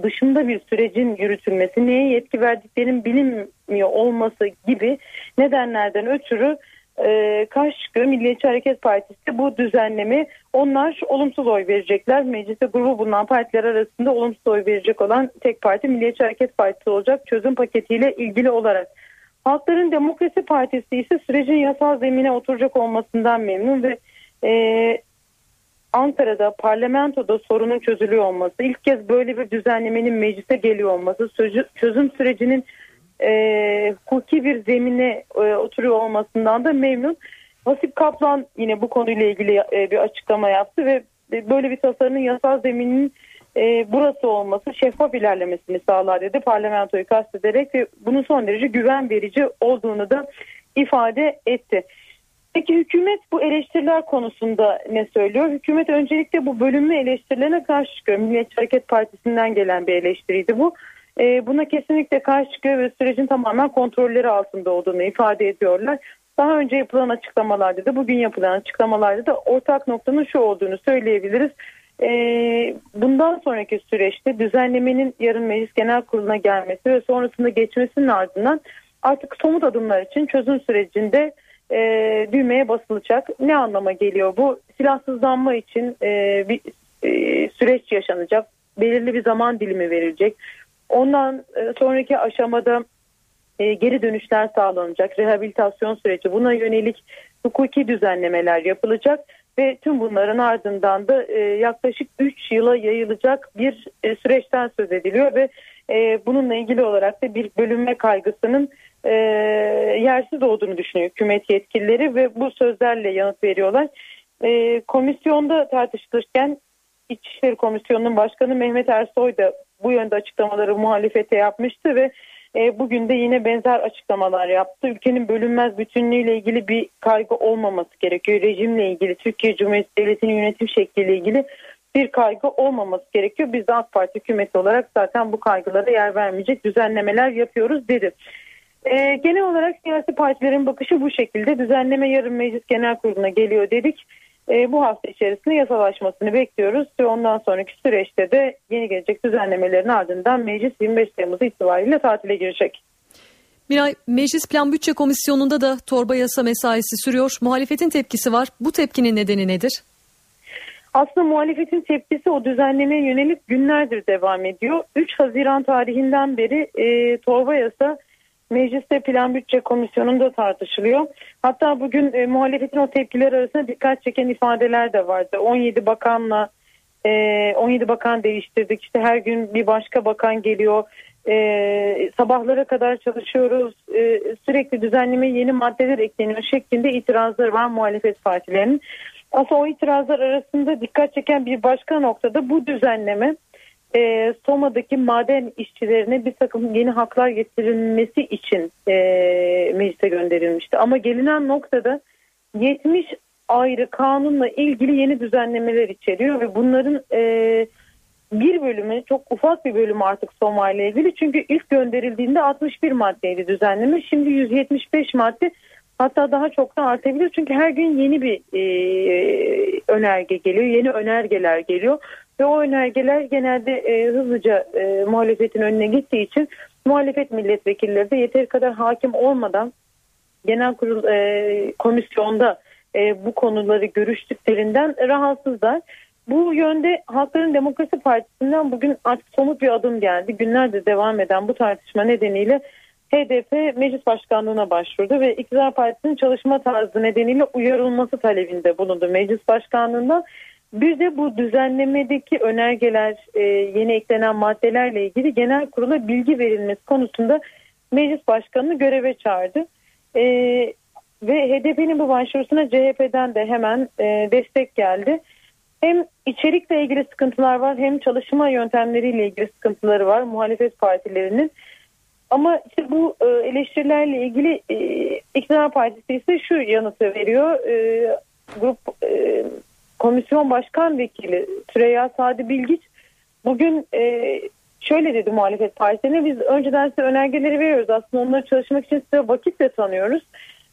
dışında bir sürecin yürütülmesi, neye yetki verdiklerinin bilinmiyor olması gibi nedenlerden ötürü e, karşı çıkıyor. Milliyetçi Hareket Partisi bu düzenleme onlar olumsuz oy verecekler. Mecliste grubu bulunan partiler arasında olumsuz oy verecek olan tek parti Milliyetçi Hareket Partisi olacak çözüm paketiyle ilgili olarak. Halkların Demokrasi Partisi ise sürecin yasal zemine oturacak olmasından memnun ve e, Ankara'da parlamentoda sorunun çözülüyor olması, ilk kez böyle bir düzenlemenin meclise geliyor olması, çözüm sürecinin e, hukuki bir zemine e, oturuyor olmasından da memnun. Vasip Kaplan yine bu konuyla ilgili e, bir açıklama yaptı ve böyle bir tasarının yasal zeminin e, burası olması şeffaf ilerlemesini sağlar dedi parlamentoyu kastederek ve bunun son derece güven verici olduğunu da ifade etti. Peki hükümet bu eleştiriler konusunda ne söylüyor? Hükümet öncelikle bu bölünme eleştirilerine karşı çıkıyor. Milliyetçi Hareket Partisi'nden gelen bir eleştiriydi bu. E, buna kesinlikle karşı çıkıyor ve sürecin tamamen kontrolleri altında olduğunu ifade ediyorlar. Daha önce yapılan açıklamalarda da bugün yapılan açıklamalarda da ortak noktanın şu olduğunu söyleyebiliriz. E, bundan sonraki süreçte düzenlemenin yarın Meclis Genel Kurulu'na gelmesi ve sonrasında geçmesinin ardından artık somut adımlar için çözüm sürecinde e, düğmeye basılacak. Ne anlama geliyor bu? Silahsızlanma için e, bir e, süreç yaşanacak. Belirli bir zaman dilimi verilecek. Ondan e, sonraki aşamada e, geri dönüşler sağlanacak. Rehabilitasyon süreci buna yönelik hukuki düzenlemeler yapılacak ve tüm bunların ardından da e, yaklaşık 3 yıla yayılacak bir süreçten söz ediliyor ve bununla ilgili olarak da bir bölünme kaygısının yersiz olduğunu düşünüyor hükümet yetkilileri ve bu sözlerle yanıt veriyorlar. Komisyonda tartışılırken İçişleri Komisyonu'nun başkanı Mehmet Ersoy da bu yönde açıklamaları muhalefete yapmıştı ve e, bugün de yine benzer açıklamalar yaptı. Ülkenin bölünmez bütünlüğüyle ilgili bir kaygı olmaması gerekiyor. Rejimle ilgili, Türkiye Cumhuriyeti Devleti'nin yönetim şekliyle ilgili bir kaygı olmaması gerekiyor. Biz de AK Parti hükümeti olarak zaten bu kaygılara yer vermeyecek düzenlemeler yapıyoruz dedi. Ee, genel olarak siyasi partilerin bakışı bu şekilde. Düzenleme yarın meclis genel kuruluna geliyor dedik. Ee, bu hafta içerisinde yasalaşmasını bekliyoruz ve ondan sonraki süreçte de yeni gelecek düzenlemelerin ardından meclis 25 Temmuz itibariyle tatile girecek. Miray, Meclis Plan Bütçe Komisyonu'nda da torba yasa mesaisi sürüyor. Muhalefetin tepkisi var. Bu tepkinin nedeni nedir? Aslında muhalefetin tepkisi o düzenlemeye yönelik günlerdir devam ediyor. 3 Haziran tarihinden beri e, torba yasa Mecliste Plan Bütçe Komisyonu'nda tartışılıyor. Hatta bugün e, muhalefetin o tepkiler arasında dikkat çeken ifadeler de vardı. 17 bakanla e, 17 bakan değiştirdik. İşte her gün bir başka bakan geliyor. E, sabahlara kadar çalışıyoruz. E, sürekli düzenleme yeni maddeler ekleniyor şeklinde itirazlar var muhalefet partilerinin. Aslında o itirazlar arasında dikkat çeken bir başka noktada bu düzenleme e, Soma'daki maden işçilerine bir takım yeni haklar getirilmesi için e, meclise gönderilmişti. Ama gelinen noktada 70 ayrı kanunla ilgili yeni düzenlemeler içeriyor ve bunların e, bir bölümü çok ufak bir bölümü artık Soma ile ilgili. Çünkü ilk gönderildiğinde 61 maddeydi düzenleme. Şimdi 175 madde hatta daha çok da artabilir. Çünkü her gün yeni bir e, önerge geliyor. Yeni önergeler geliyor. Ve o önergeler genelde e, hızlıca e, muhalefetin önüne gittiği için muhalefet milletvekilleri de yeteri kadar hakim olmadan genel kurul e, komisyonda e, bu konuları görüştüklerinden rahatsızlar. Bu yönde Halkların Demokrasi Partisi'nden bugün artık somut bir adım geldi. Günlerdir devam eden bu tartışma nedeniyle HDP meclis başkanlığına başvurdu ve iktidar partisinin çalışma tarzı nedeniyle uyarılması talebinde bulundu meclis başkanlığından. Bir de bu düzenlemedeki önergeler, e, yeni eklenen maddelerle ilgili genel kurula bilgi verilmesi konusunda meclis başkanını göreve çağırdı. E, ve HDP'nin bu başvurusuna CHP'den de hemen e, destek geldi. Hem içerikle ilgili sıkıntılar var hem çalışma yöntemleriyle ilgili sıkıntıları var muhalefet partilerinin. Ama işte bu e, eleştirilerle ilgili e, iktidar partisi ise şu yanıtı veriyor. E, grup e, komisyon başkan vekili Süreyya Sadi Bilgiç bugün şöyle dedi muhalefet partisine biz önceden size önergeleri veriyoruz aslında onları çalışmak için size vakit de tanıyoruz.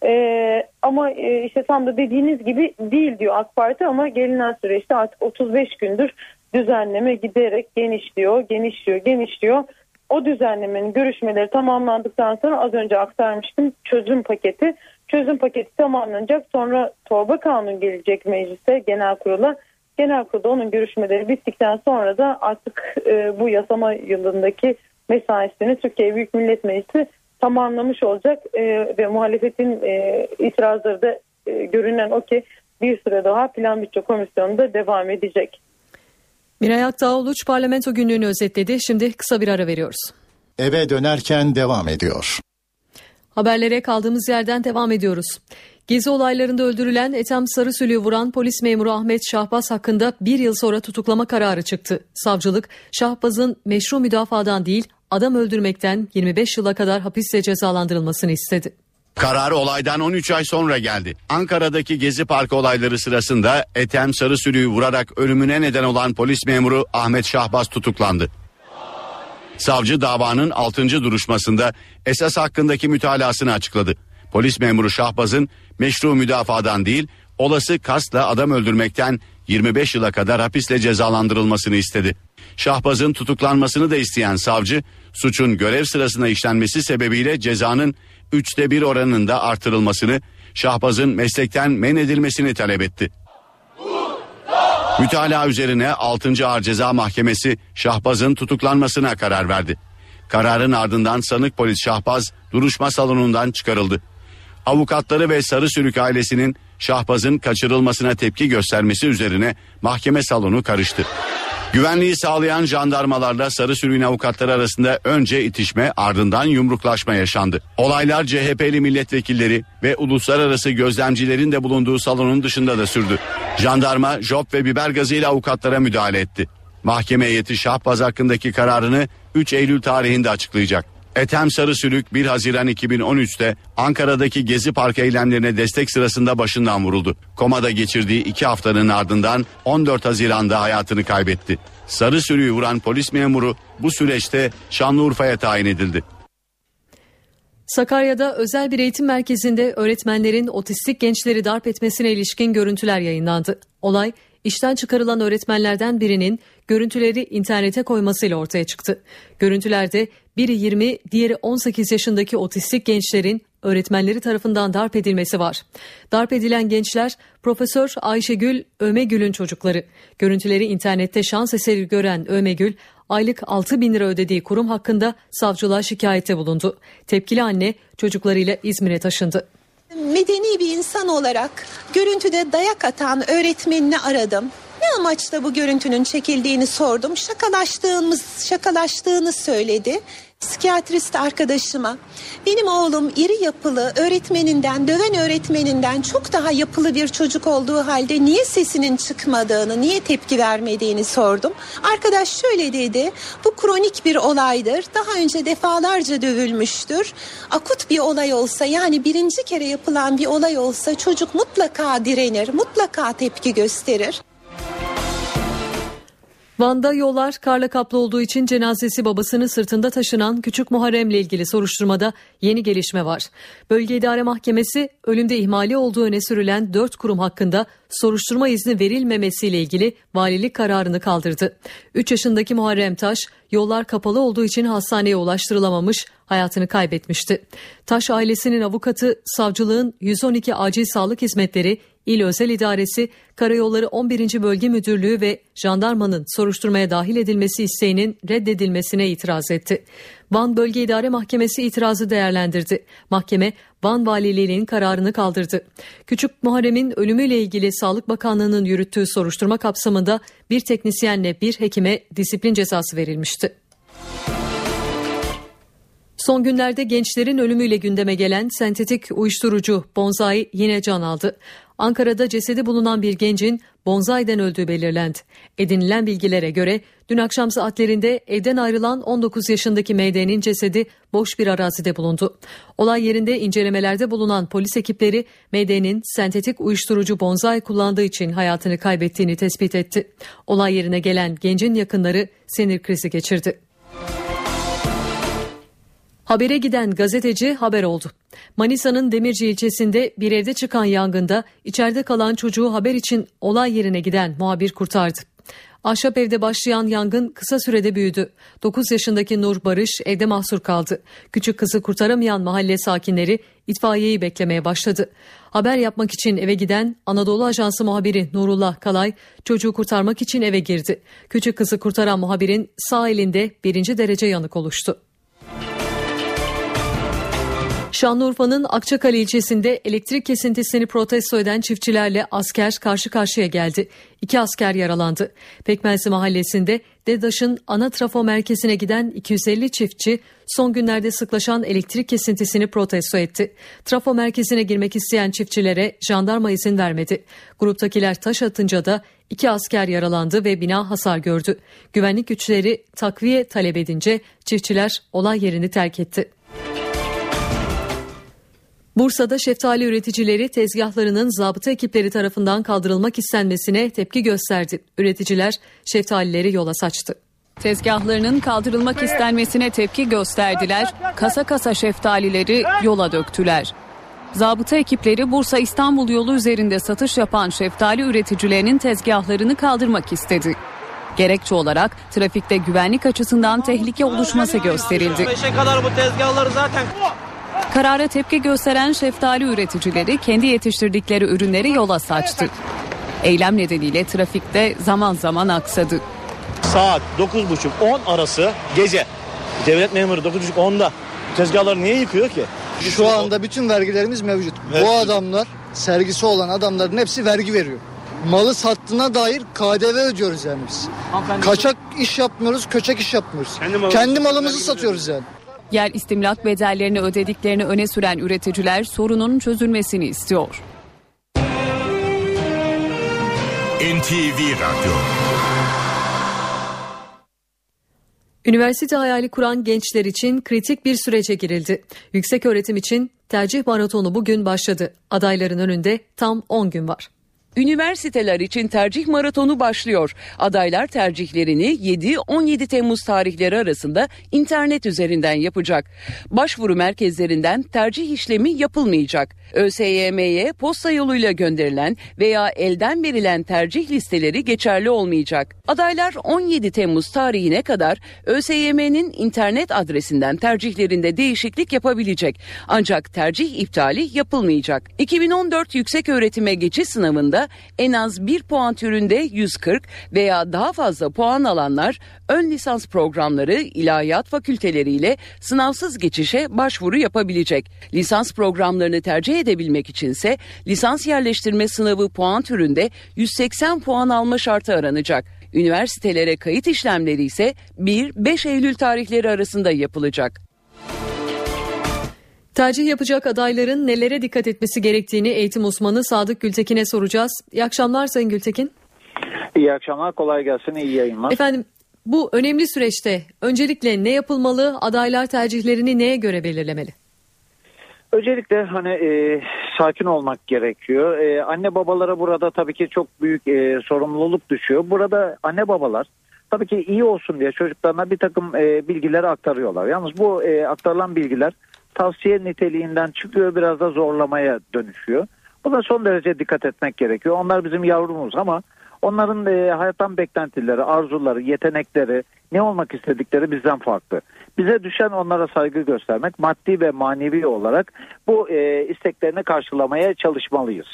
Ee, ama işte tam da dediğiniz gibi değil diyor AK Parti ama gelinen süreçte artık 35 gündür düzenleme giderek genişliyor, genişliyor, genişliyor. O düzenlemenin görüşmeleri tamamlandıktan sonra az önce aktarmıştım çözüm paketi. Çözüm paketi tamamlanacak sonra torba kanun gelecek meclise genel kurula. Genel kurulda onun görüşmeleri bittikten sonra da artık e, bu yasama yılındaki mesaisini Türkiye Büyük Millet Meclisi tamamlamış olacak e, ve muhalefetin e, itirazları da e, görünen o ki bir süre daha plan bütçe komisyonunda devam edecek. Miray Aktağ Uluç parlamento günlüğünü özetledi. Şimdi kısa bir ara veriyoruz. eve dönerken devam ediyor. Haberlere kaldığımız yerden devam ediyoruz. Gezi olaylarında öldürülen Ethem Sarısülü'yü vuran polis memuru Ahmet Şahbaz hakkında bir yıl sonra tutuklama kararı çıktı. Savcılık Şahbaz'ın meşru müdafadan değil adam öldürmekten 25 yıla kadar hapisle cezalandırılmasını istedi. Karar olaydan 13 ay sonra geldi. Ankara'daki Gezi Parkı olayları sırasında Ethem Sarısülü'yü vurarak ölümüne neden olan polis memuru Ahmet Şahbaz tutuklandı. Savcı davanın 6. duruşmasında esas hakkındaki mütalasını açıkladı. Polis memuru Şahbaz'ın meşru müdafadan değil, olası kasla adam öldürmekten 25 yıla kadar hapisle cezalandırılmasını istedi. Şahbaz'ın tutuklanmasını da isteyen savcı, suçun görev sırasında işlenmesi sebebiyle cezanın üçte bir oranında artırılmasını, Şahbaz'ın meslekten men edilmesini talep etti. Mütalaa üzerine 6. Ağır Ceza Mahkemesi Şahbaz'ın tutuklanmasına karar verdi. Kararın ardından sanık polis Şahbaz duruşma salonundan çıkarıldı. Avukatları ve Sarı Sürük ailesinin Şahbaz'ın kaçırılmasına tepki göstermesi üzerine mahkeme salonu karıştı. Güvenliği sağlayan jandarmalarla Sarı Sürü'nün avukatları arasında önce itişme ardından yumruklaşma yaşandı. Olaylar CHP'li milletvekilleri ve uluslararası gözlemcilerin de bulunduğu salonun dışında da sürdü. Jandarma, job ve biber gazıyla avukatlara müdahale etti. Mahkeme heyeti Şahbaz hakkındaki kararını 3 Eylül tarihinde açıklayacak. Ethem Sarısülük 1 Haziran 2013'te Ankara'daki Gezi Parkı eylemlerine destek sırasında başından vuruldu. Komada geçirdiği 2 haftanın ardından 14 Haziran'da hayatını kaybetti. Sarısülük'ü vuran polis memuru bu süreçte Şanlıurfa'ya tayin edildi. Sakarya'da özel bir eğitim merkezinde öğretmenlerin otistik gençleri darp etmesine ilişkin görüntüler yayınlandı. Olay işten çıkarılan öğretmenlerden birinin görüntüleri internete koymasıyla ortaya çıktı. Görüntülerde biri 20, diğeri 18 yaşındaki otistik gençlerin öğretmenleri tarafından darp edilmesi var. Darp edilen gençler Profesör Ayşegül Ömegül'ün çocukları. Görüntüleri internette şans eseri gören Ömegül aylık 6 bin lira ödediği kurum hakkında savcılığa şikayette bulundu. Tepkili anne çocuklarıyla İzmir'e taşındı. Medeni bir insan olarak görüntüde dayak atan öğretmenini aradım. Ne amaçla bu görüntünün çekildiğini sordum. Şakalaştığımız, şakalaştığını söyledi. Psikiyatrist arkadaşıma benim oğlum iri yapılı öğretmeninden döven öğretmeninden çok daha yapılı bir çocuk olduğu halde niye sesinin çıkmadığını niye tepki vermediğini sordum. Arkadaş şöyle dedi bu kronik bir olaydır daha önce defalarca dövülmüştür akut bir olay olsa yani birinci kere yapılan bir olay olsa çocuk mutlaka direnir mutlaka tepki gösterir. Van'da yollar karla kaplı olduğu için cenazesi babasını sırtında taşınan küçük Muharrem'le ilgili soruşturmada yeni gelişme var. Bölge İdare Mahkemesi ölümde ihmali olduğu öne sürülen 4 kurum hakkında soruşturma izni verilmemesiyle ilgili valilik kararını kaldırdı. 3 yaşındaki Muharrem Taş yollar kapalı olduğu için hastaneye ulaştırılamamış hayatını kaybetmişti. Taş ailesinin avukatı savcılığın 112 acil sağlık hizmetleri İl Özel İdaresi, Karayolları 11. Bölge Müdürlüğü ve jandarmanın soruşturmaya dahil edilmesi isteğinin reddedilmesine itiraz etti. Van Bölge İdare Mahkemesi itirazı değerlendirdi. Mahkeme Van Valiliğinin kararını kaldırdı. Küçük Muharrem'in ölümüyle ilgili Sağlık Bakanlığı'nın yürüttüğü soruşturma kapsamında bir teknisyenle bir hekime disiplin cezası verilmişti. Son günlerde gençlerin ölümüyle gündeme gelen sentetik uyuşturucu bonzai yine can aldı. Ankara'da cesedi bulunan bir gencin bonzayden öldüğü belirlendi. Edinilen bilgilere göre dün akşam saatlerinde evden ayrılan 19 yaşındaki MD'nin cesedi boş bir arazide bulundu. Olay yerinde incelemelerde bulunan polis ekipleri MD'nin sentetik uyuşturucu bonzai kullandığı için hayatını kaybettiğini tespit etti. Olay yerine gelen gencin yakınları sinir krizi geçirdi. Habere giden gazeteci haber oldu. Manisa'nın Demirci ilçesinde bir evde çıkan yangında içeride kalan çocuğu haber için olay yerine giden muhabir kurtardı. Ahşap evde başlayan yangın kısa sürede büyüdü. 9 yaşındaki Nur Barış evde mahsur kaldı. Küçük kızı kurtaramayan mahalle sakinleri itfaiyeyi beklemeye başladı. Haber yapmak için eve giden Anadolu Ajansı muhabiri Nurullah Kalay çocuğu kurtarmak için eve girdi. Küçük kızı kurtaran muhabirin sağ elinde birinci derece yanık oluştu. Şanlıurfa'nın Akçakale ilçesinde elektrik kesintisini protesto eden çiftçilerle asker karşı karşıya geldi. İki asker yaralandı. Pekmezli mahallesinde DEDAŞ'ın ana trafo merkezine giden 250 çiftçi son günlerde sıklaşan elektrik kesintisini protesto etti. Trafo merkezine girmek isteyen çiftçilere jandarma izin vermedi. Gruptakiler taş atınca da iki asker yaralandı ve bina hasar gördü. Güvenlik güçleri takviye talep edince çiftçiler olay yerini terk etti. Bursa'da şeftali üreticileri tezgahlarının zabıta ekipleri tarafından kaldırılmak istenmesine tepki gösterdi. Üreticiler şeftalileri yola saçtı. Tezgahlarının kaldırılmak istenmesine tepki gösterdiler. Kasa kasa şeftalileri yola döktüler. Zabıta ekipleri Bursa İstanbul yolu üzerinde satış yapan şeftali üreticilerinin tezgahlarını kaldırmak istedi. Gerekçe olarak trafikte güvenlik açısından tehlike oluşması gösterildi. Beşe kadar bu tezgahları zaten Karara tepki gösteren şeftali üreticileri kendi yetiştirdikleri ürünleri yola saçtı. Eylem nedeniyle trafikte zaman zaman aksadı. Saat 9.30-10 arası gece. Devlet memuru 9.30-10'da tezgahları niye yıkıyor ki? Şu anda bütün vergilerimiz mevcut. Bu adamlar sergisi olan adamların hepsi vergi veriyor. Malı sattığına dair KDV ödüyoruz yani biz. Kaçak iş yapmıyoruz, köçek iş yapmıyoruz. Kendi, malımızı satıyoruz yani. Yer istimlak bedellerini ödediklerini öne süren üreticiler sorunun çözülmesini istiyor. NTV Radyo Üniversite hayali kuran gençler için kritik bir sürece girildi. Yüksek öğretim için tercih maratonu bugün başladı. Adayların önünde tam 10 gün var. Üniversiteler için tercih maratonu başlıyor. Adaylar tercihlerini 7-17 Temmuz tarihleri arasında internet üzerinden yapacak. Başvuru merkezlerinden tercih işlemi yapılmayacak. ÖSYM'ye posta yoluyla gönderilen veya elden verilen tercih listeleri geçerli olmayacak. Adaylar 17 Temmuz tarihine kadar ÖSYM'nin internet adresinden tercihlerinde değişiklik yapabilecek. Ancak tercih iptali yapılmayacak. 2014 yüksek öğretime geçiş sınavında en az 1 puan türünde 140 veya daha fazla puan alanlar ön lisans programları ilahiyat fakülteleriyle sınavsız geçişe başvuru yapabilecek. Lisans programlarını tercih edebilmek içinse lisans yerleştirme sınavı puan türünde 180 puan alma şartı aranacak. Üniversitelere kayıt işlemleri ise 1-5 Eylül tarihleri arasında yapılacak. Tercih yapacak adayların nelere dikkat etmesi gerektiğini eğitim uzmanı Sadık Gültekin'e soracağız. İyi akşamlar Sayın Gültekin. İyi akşamlar, kolay gelsin, iyi yayınlar. Efendim bu önemli süreçte öncelikle ne yapılmalı, adaylar tercihlerini neye göre belirlemeli? Öncelikle hani e, sakin olmak gerekiyor. E, anne babalara burada tabii ki çok büyük e, sorumluluk düşüyor. Burada anne babalar tabii ki iyi olsun diye çocuklarına bir takım e, bilgileri aktarıyorlar. Yalnız bu e, aktarılan bilgiler tavsiye niteliğinden çıkıyor biraz da zorlamaya dönüşüyor. Buna son derece dikkat etmek gerekiyor. Onlar bizim yavrumuz ama onların e, hayattan beklentileri, arzuları, yetenekleri, ne olmak istedikleri bizden farklı. Bize düşen onlara saygı göstermek, maddi ve manevi olarak bu e, isteklerini karşılamaya çalışmalıyız.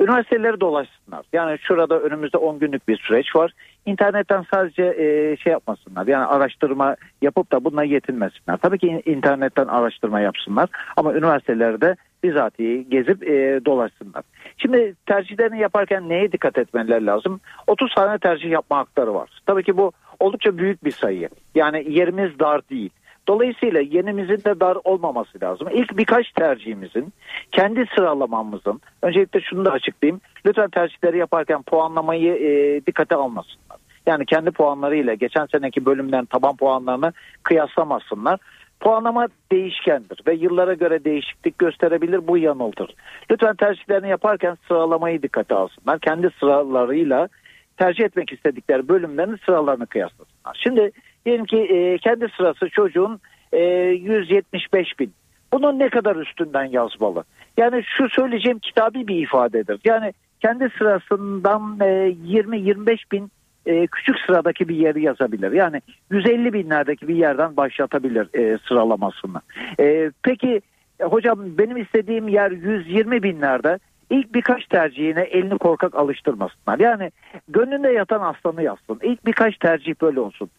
Üniversiteleri dolaşsınlar. Yani şurada önümüzde 10 günlük bir süreç var. İnternetten sadece e, şey yapmasınlar. Yani araştırma yapıp da bununla yetinmesinler. Tabii ki internetten araştırma yapsınlar. Ama üniversitelerde bizatihi gezip e, dolaşsınlar. Şimdi tercihlerini yaparken neye dikkat etmeleri lazım? 30 tane tercih yapma hakları var. Tabii ki bu oldukça büyük bir sayı. Yani yerimiz dar değil. Dolayısıyla yenimizin de dar olmaması lazım. İlk birkaç tercihimizin, kendi sıralamamızın, öncelikle şunu da açıklayayım. Lütfen tercihleri yaparken puanlamayı e, dikkate almasınlar. Yani kendi puanlarıyla geçen seneki bölümden taban puanlarını kıyaslamasınlar. Puanlama değişkendir ve yıllara göre değişiklik gösterebilir bu yanıltır. Lütfen tercihlerini yaparken sıralamayı dikkate alsınlar. Kendi sıralarıyla tercih etmek istedikleri bölümlerin sıralarını kıyaslasınlar. Şimdi diyelim ki e, kendi sırası çocuğun e, 175 bin. Bunun ne kadar üstünden yazmalı? Yani şu söyleyeceğim kitabi bir ifadedir. Yani kendi sırasından e, 20-25 bin e, küçük sıradaki bir yeri yazabilir. Yani 150 binlerdeki bir yerden başlatabilir e, sıralamasını. E, peki e, hocam benim istediğim yer 120 binlerde ilk birkaç tercihine elini korkak alıştırmasınlar. Yani gönlünde yatan aslanı yazsın. İlk birkaç tercih böyle olsun.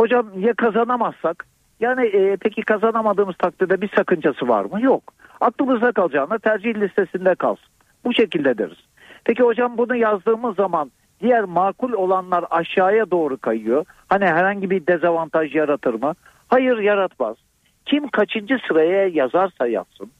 Hocam ya kazanamazsak yani e, peki kazanamadığımız takdirde bir sakıncası var mı? Yok. Aklımızda kalacağına tercih listesinde kalsın. Bu şekilde deriz. Peki hocam bunu yazdığımız zaman diğer makul olanlar aşağıya doğru kayıyor. Hani herhangi bir dezavantaj yaratır mı? Hayır yaratmaz. Kim kaçıncı sıraya yazarsa yazsın,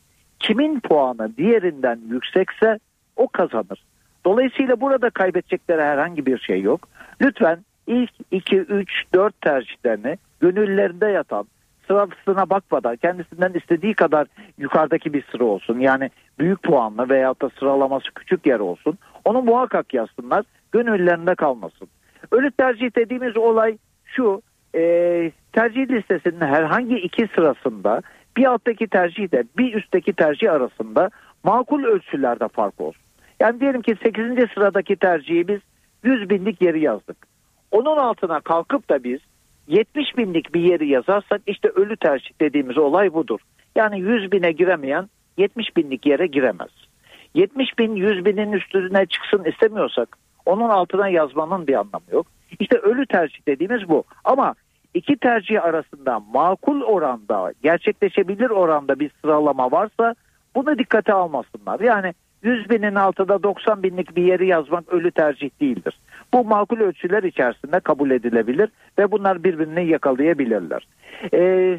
kimin puanı diğerinden yüksekse o kazanır. Dolayısıyla burada kaybedecekleri herhangi bir şey yok. Lütfen ilk 2, 3, 4 tercihlerini gönüllerinde yatan, sırasına bakmadan kendisinden istediği kadar yukarıdaki bir sıra olsun. Yani büyük puanlı veyahut da sıralaması küçük yer olsun. Onu muhakkak yazsınlar. Gönüllerinde kalmasın. Ölü tercih dediğimiz olay şu. E, tercih listesinin herhangi iki sırasında bir alttaki tercih de bir üstteki tercih arasında makul ölçülerde fark olsun. Yani diyelim ki 8. sıradaki tercihi biz 100 binlik yeri yazdık. Onun altına kalkıp da biz 70 binlik bir yeri yazarsak işte ölü tercih dediğimiz olay budur. Yani 100 bine giremeyen 70 binlik yere giremez. 70 bin 100 binin üstüne çıksın istemiyorsak onun altına yazmanın bir anlamı yok. İşte ölü tercih dediğimiz bu. Ama iki tercih arasında makul oranda gerçekleşebilir oranda bir sıralama varsa bunu dikkate almasınlar. Yani 100 binin altında 90 binlik bir yeri yazmak ölü tercih değildir. Bu makul ölçüler içerisinde kabul edilebilir ve bunlar birbirini yakalayabilirler. Ee,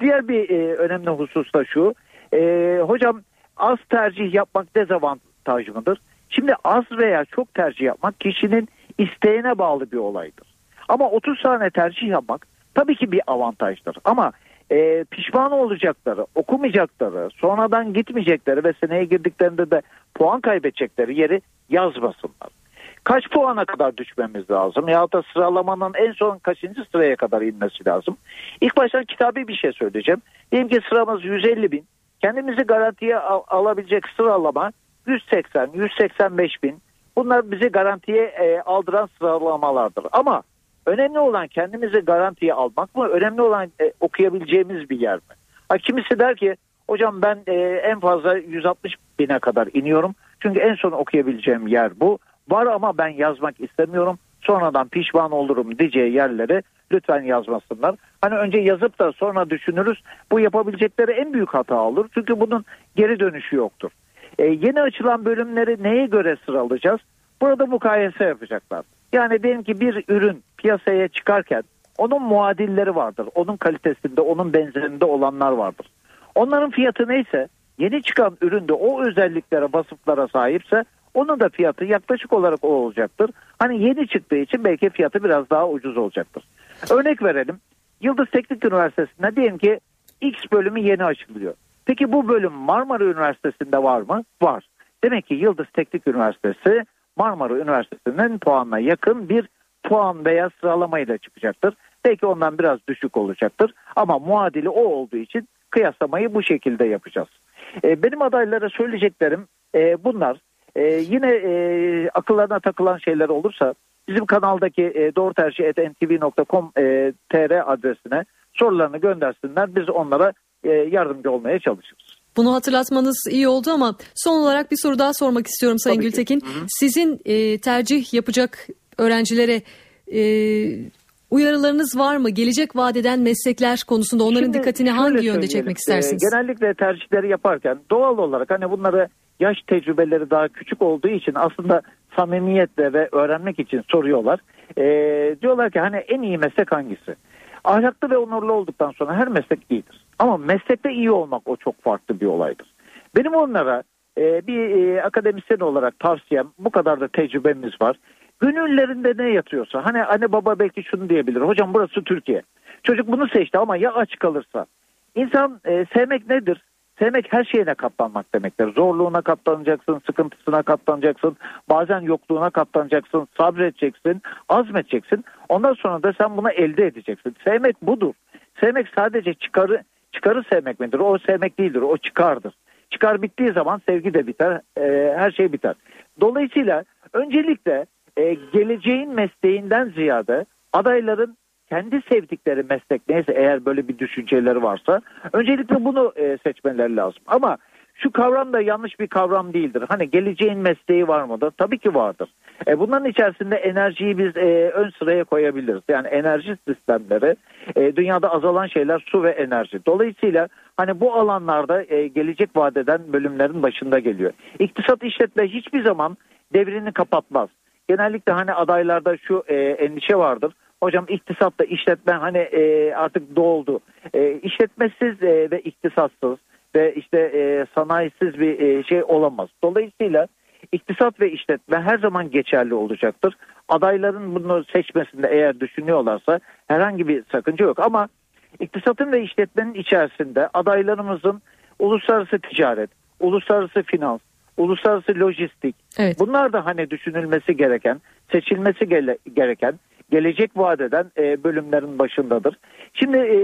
diğer bir e, önemli husus da şu. E, hocam az tercih yapmak dezavantaj mıdır? Şimdi az veya çok tercih yapmak kişinin isteğine bağlı bir olaydır. Ama 30 tane tercih yapmak tabii ki bir avantajdır. Ama e, pişman olacakları, okumayacakları, sonradan gitmeyecekleri ve seneye girdiklerinde de puan kaybedecekleri yeri yazmasınlar. Kaç puana kadar düşmemiz lazım? Ya da sıralamanın en son kaçıncı sıraya kadar inmesi lazım? İlk baştan kitabi bir şey söyleyeceğim. Diyelim ki sıramız 150 bin. Kendimizi garantiye al- alabilecek sıralama 180, 185 bin. Bunlar bizi garantiye e, aldıran sıralamalardır. Ama önemli olan kendimizi garantiye almak mı? Önemli olan e, okuyabileceğimiz bir yer mi? Ha, kimisi der ki hocam ben e, en fazla 160 bine kadar iniyorum. Çünkü en son okuyabileceğim yer bu. Var ama ben yazmak istemiyorum. Sonradan pişman olurum diyeceği yerleri lütfen yazmasınlar. Hani önce yazıp da sonra düşünürüz. Bu yapabilecekleri en büyük hata olur. Çünkü bunun geri dönüşü yoktur. E, yeni açılan bölümleri neye göre sıralayacağız? Burada mukayese yapacaklar. Yani diyelim ki bir ürün piyasaya çıkarken onun muadilleri vardır. Onun kalitesinde, onun benzerinde olanlar vardır. Onların fiyatı neyse yeni çıkan üründe o özelliklere, vasıflara sahipse onun da fiyatı yaklaşık olarak o olacaktır. Hani yeni çıktığı için belki fiyatı biraz daha ucuz olacaktır. Örnek verelim. Yıldız Teknik Üniversitesi'nde diyelim ki X bölümü yeni açılıyor. Peki bu bölüm Marmara Üniversitesi'nde var mı? Var. Demek ki Yıldız Teknik Üniversitesi Marmara Üniversitesi'nin puanına yakın bir puan veya sıralamayla çıkacaktır. Belki ondan biraz düşük olacaktır ama muadili o olduğu için kıyaslamayı bu şekilde yapacağız. E, benim adaylara söyleyeceklerim e, bunlar. E, yine akıllarına takılan şeyler olursa bizim kanaldaki e, doğru tercih ntv.com e, tr adresine sorularını göndersinler. Biz onlara yardımcı olmaya çalışırız. Bunu hatırlatmanız iyi oldu ama son olarak bir soru daha sormak istiyorum Sayın Tabii ki. Gültekin. Sizin e, tercih yapacak öğrencilere e, uyarılarınız var mı? Gelecek vadeden meslekler konusunda onların Şimdi dikkatini hangi yönde çekmek istersiniz? Ee, genellikle tercihleri yaparken doğal olarak hani bunları yaş tecrübeleri daha küçük olduğu için aslında samimiyetle ve öğrenmek için soruyorlar. Ee, diyorlar ki hani en iyi meslek hangisi? Ahlaklı ve onurlu olduktan sonra her meslek iyidir. Ama meslekte iyi olmak o çok farklı bir olaydır. Benim onlara e, bir e, akademisyen olarak tavsiyem bu kadar da tecrübemiz var. Gönüllerinde ne yatıyorsa hani anne baba belki şunu diyebilir. Hocam burası Türkiye. Çocuk bunu seçti ama ya aç kalırsa? İnsan e, sevmek nedir? Sevmek her şeyine katlanmak demektir. Zorluğuna katlanacaksın, sıkıntısına katlanacaksın, bazen yokluğuna katlanacaksın, sabredeceksin, azmedeceksin. Ondan sonra da sen bunu elde edeceksin. Sevmek budur. Sevmek sadece çıkarı çıkarı sevmek midir? O sevmek değildir, o çıkardır. Çıkar bittiği zaman sevgi de biter, e, her şey biter. Dolayısıyla öncelikle e, geleceğin mesleğinden ziyade adayların kendi sevdikleri meslek neyse eğer böyle bir düşünceleri varsa öncelikle bunu e, seçmeleri lazım. Ama şu kavram da yanlış bir kavram değildir. Hani geleceğin mesleği var mıdır? Tabii ki vardır. E, bunların içerisinde enerjiyi biz e, ön sıraya koyabiliriz. Yani enerji sistemleri e, dünyada azalan şeyler su ve enerji. Dolayısıyla hani bu alanlarda e, gelecek vadeden bölümlerin başında geliyor. İktisat işletme hiçbir zaman devrini kapatmaz. Genellikle hani adaylarda şu e, endişe vardır. Hocam iktisatta işletme hani e, artık doldu. E, işletmesiz e, ve iktisatsız ve işte e, sanayisiz bir e, şey olamaz. Dolayısıyla iktisat ve işletme her zaman geçerli olacaktır. Adayların bunu seçmesinde eğer düşünüyorlarsa herhangi bir sakınca yok ama iktisatın ve işletmenin içerisinde adaylarımızın uluslararası ticaret, uluslararası finans, uluslararası lojistik Evet. bunlar da hani düşünülmesi gereken, seçilmesi gereken gelecek vadeden e, bölümlerin başındadır. Şimdi e,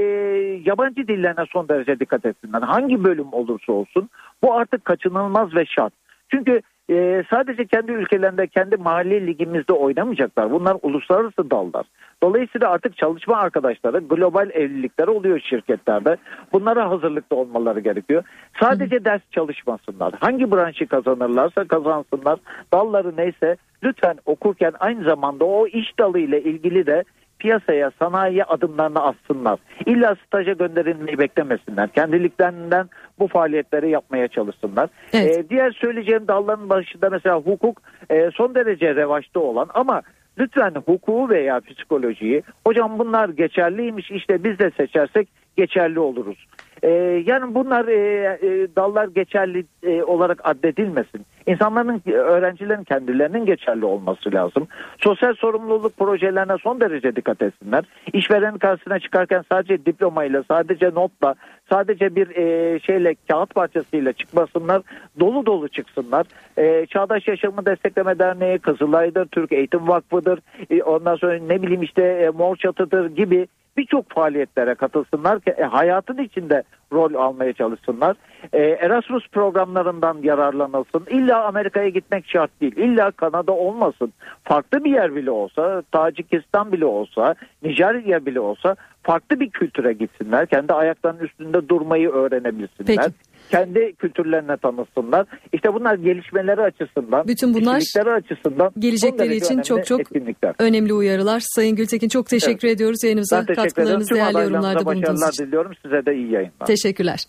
yabancı dillerine son derece dikkat etsinler. Hangi bölüm olursa olsun bu artık kaçınılmaz ve şart. Çünkü e, sadece kendi ülkelerinde, kendi mahalle ligimizde oynamayacaklar. Bunlar uluslararası dallar. Dolayısıyla artık çalışma arkadaşları global evlilikler oluyor şirketlerde. Bunlara hazırlıklı olmaları gerekiyor. Sadece ders çalışmasınlar. Hangi branşı kazanırlarsa kazansınlar. Dalları neyse lütfen okurken aynı zamanda o iş dalı ile ilgili de piyasaya, sanayiye adımlarını atsınlar. İlla staja gönderilmeyi beklemesinler. Kendiliklerinden bu faaliyetleri yapmaya çalışsınlar. Evet. Ee, diğer söyleyeceğim dalların başında mesela hukuk e, son derece revaçta olan ama lütfen hukuku veya psikolojiyi hocam bunlar geçerliymiş işte biz de seçersek geçerli oluruz. Ee, yani bunlar e, e, dallar geçerli e, olarak addedilmesin. İnsanların, öğrencilerin kendilerinin geçerli olması lazım. Sosyal sorumluluk projelerine son derece dikkat etsinler. İşverenin karşısına çıkarken sadece diplomayla, sadece notla, sadece bir e, şeyle, kağıt parçasıyla çıkmasınlar. Dolu dolu çıksınlar. E, Çağdaş Yaşamı Destekleme Derneği, Kızılay'dır, Türk Eğitim Vakfı'dır. E, ondan sonra ne bileyim işte e, Mor Çatı'dır gibi birçok faaliyetlere katılsınlar ki e, hayatın içinde rol almaya çalışsınlar. E, Erasmus programlarından yararlanılsın. İlla Amerika'ya gitmek şart değil. İlla Kanada olmasın. Farklı bir yer bile olsa, Tacikistan bile olsa, Nijerya bile olsa farklı bir kültüre gitsinler. Kendi ayaklarının üstünde durmayı öğrenebilsinler. Peki. Kendi kültürlerine tanısınlar. İşte bunlar gelişmeleri açısından, Bütün bunlar açısından Gelecekleri için çok çok etkinlikler. önemli uyarılar. Sayın Gültekin çok teşekkür ediyoruz yayınımıza Ben teşekkür ederim. katkılarınız, değerli yorumlarda bulunduğunuz başarılar için. diliyorum. Size de iyi yayınlar. Teşekkürler.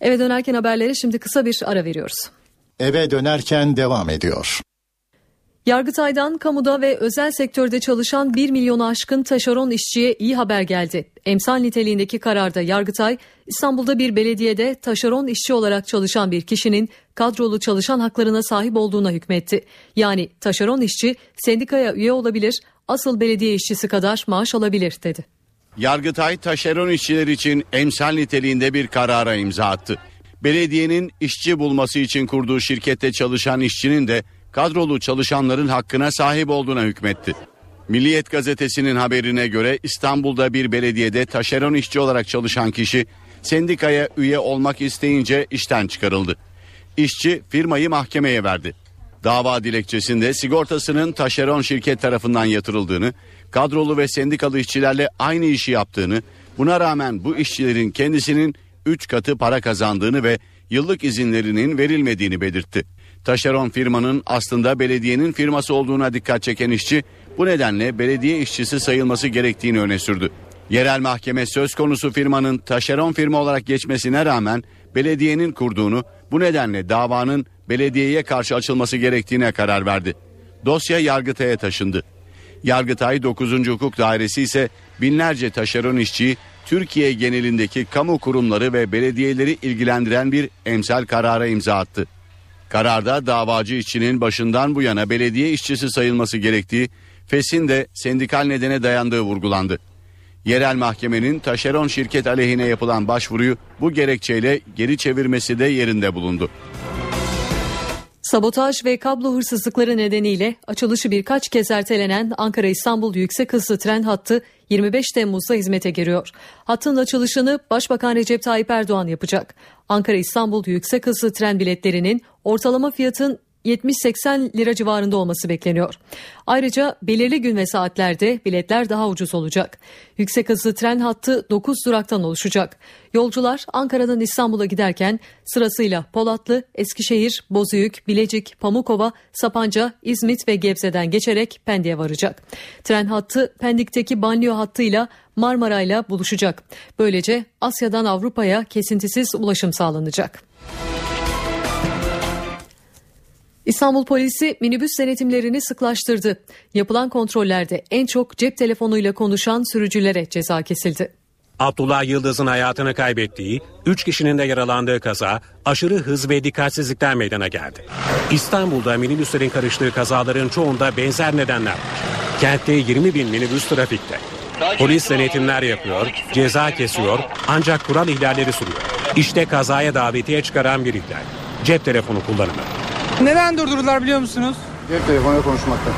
Eve dönerken haberlere şimdi kısa bir ara veriyoruz. Eve dönerken devam ediyor. Yargıtay'dan kamuda ve özel sektörde çalışan 1 milyonu aşkın taşeron işçiye iyi haber geldi. Emsal niteliğindeki kararda Yargıtay, İstanbul'da bir belediyede taşeron işçi olarak çalışan bir kişinin kadrolu çalışan haklarına sahip olduğuna hükmetti. Yani taşeron işçi sendikaya üye olabilir, asıl belediye işçisi kadar maaş alabilir dedi. Yargıtay taşeron işçiler için emsal niteliğinde bir karara imza attı. Belediyenin işçi bulması için kurduğu şirkette çalışan işçinin de kadrolu çalışanların hakkına sahip olduğuna hükmetti. Milliyet gazetesinin haberine göre İstanbul'da bir belediyede taşeron işçi olarak çalışan kişi sendikaya üye olmak isteyince işten çıkarıldı. İşçi firmayı mahkemeye verdi. Dava dilekçesinde sigortasının taşeron şirket tarafından yatırıldığını, kadrolu ve sendikalı işçilerle aynı işi yaptığını, buna rağmen bu işçilerin kendisinin 3 katı para kazandığını ve yıllık izinlerinin verilmediğini belirtti. Taşeron firmanın aslında belediyenin firması olduğuna dikkat çeken işçi bu nedenle belediye işçisi sayılması gerektiğini öne sürdü. Yerel mahkeme söz konusu firmanın taşeron firma olarak geçmesine rağmen belediyenin kurduğunu bu nedenle davanın belediyeye karşı açılması gerektiğine karar verdi. Dosya Yargıtay'a taşındı. Yargıtay 9. Hukuk Dairesi ise binlerce taşeron işçiyi Türkiye genelindeki kamu kurumları ve belediyeleri ilgilendiren bir emsal karara imza attı. Kararda davacı işçinin başından bu yana belediye işçisi sayılması gerektiği, FES'in de sendikal nedene dayandığı vurgulandı. Yerel mahkemenin taşeron şirket aleyhine yapılan başvuruyu bu gerekçeyle geri çevirmesi de yerinde bulundu. Sabotaj ve kablo hırsızlıkları nedeniyle açılışı birkaç kez ertelenen Ankara-İstanbul yüksek hızlı tren hattı 25 Temmuz'da hizmete giriyor. Hattın açılışını Başbakan Recep Tayyip Erdoğan yapacak. Ankara-İstanbul yüksek hızlı tren biletlerinin ortalama fiyatın 70-80 lira civarında olması bekleniyor. Ayrıca belirli gün ve saatlerde biletler daha ucuz olacak. Yüksek hızlı tren hattı 9 duraktan oluşacak. Yolcular Ankara'dan İstanbul'a giderken sırasıyla Polatlı, Eskişehir, Bozüyük, Bilecik, Pamukova, Sapanca, İzmit ve Gebze'den geçerek Pendik'e varacak. Tren hattı Pendik'teki banliyö hattıyla Marmara'yla buluşacak. Böylece Asya'dan Avrupa'ya kesintisiz ulaşım sağlanacak. İstanbul polisi minibüs denetimlerini sıklaştırdı. Yapılan kontrollerde en çok cep telefonuyla konuşan sürücülere ceza kesildi. Abdullah Yıldız'ın hayatını kaybettiği, 3 kişinin de yaralandığı kaza aşırı hız ve dikkatsizlikten meydana geldi. İstanbul'da minibüslerin karıştığı kazaların çoğunda benzer nedenler var. Kentte 20 bin minibüs trafikte. Polis denetimler yapıyor, ceza kesiyor ancak kural ihlalleri sürüyor. İşte kazaya davetiye çıkaran bir ihlal. Cep telefonu kullanımı. Neden durdurdular biliyor musunuz? Cep telefonuyla konuşmakta.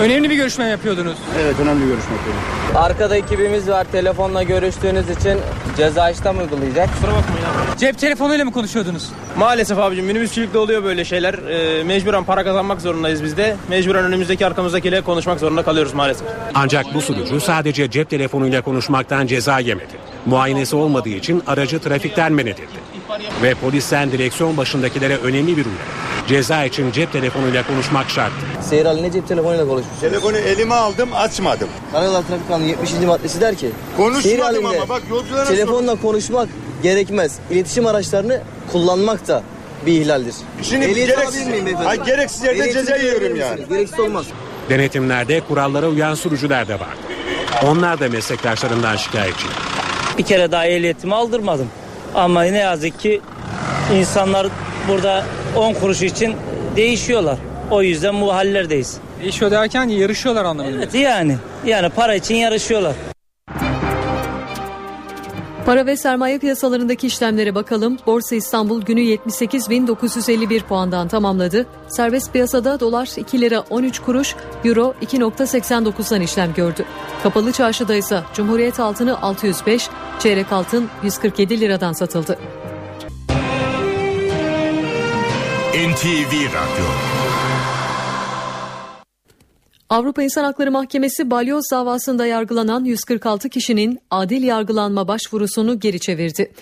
Önemli bir görüşme yapıyordunuz. Evet önemli bir görüşme yapıyorum. Arkada ekibimiz var. Telefonla görüştüğünüz için ceza işlem uygulayacak. Kusura bakmayın abi. Cep telefonuyla mı konuşuyordunuz? Maalesef abicim minibüsçülükte oluyor böyle şeyler. Ee, mecburen para kazanmak zorundayız biz de. Mecburen önümüzdeki arkamızdakiyle konuşmak zorunda kalıyoruz maalesef. Ancak bu sürücü sadece cep telefonuyla konuşmaktan ceza yemedi. Muayenesi olmadığı için aracı trafikten men edildi. Ve polisten direksiyon başındakilere önemli bir uyarı. Ceza için cep telefonuyla konuşmak şarttı. Seyir haline cep telefonuyla konuşmuş. Telefonu elime aldım açmadım. Karayolları Trafik Kanunu 70. maddesi der ki Konuşmadım ama bak yolculara telefonla konuşmak gerekmez. İletişim araçlarını kullanmak da bir ihlaldir. Şimdi Ehliyet gereksiz- miyim beyefendi? Ay, gereksiz yerde Ehliyetinizi ceza yiyorum yani. Gereksiz olmaz. Denetimlerde kurallara uyan sürücüler de vardı. Onlar da meslektaşlarından şikayetçi. Bir kere daha ehliyetimi aldırmadım. Ama ne yazık ki insanlar burada 10 kuruş için değişiyorlar. O yüzden bu hallerdeyiz. Değişiyor derken yarışıyorlar anlamında. Evet yani. Yani para için yarışıyorlar. Para ve sermaye piyasalarındaki işlemlere bakalım. Borsa İstanbul günü 78.951 puandan tamamladı. Serbest piyasada dolar 2 lira 13 kuruş, euro 2.89'dan işlem gördü. Kapalı çarşıda ise Cumhuriyet altını 605, çeyrek altın 147 liradan satıldı. NTV Radyo Avrupa İnsan Hakları Mahkemesi balyoz davasında yargılanan 146 kişinin adil yargılanma başvurusunu geri çevirdi.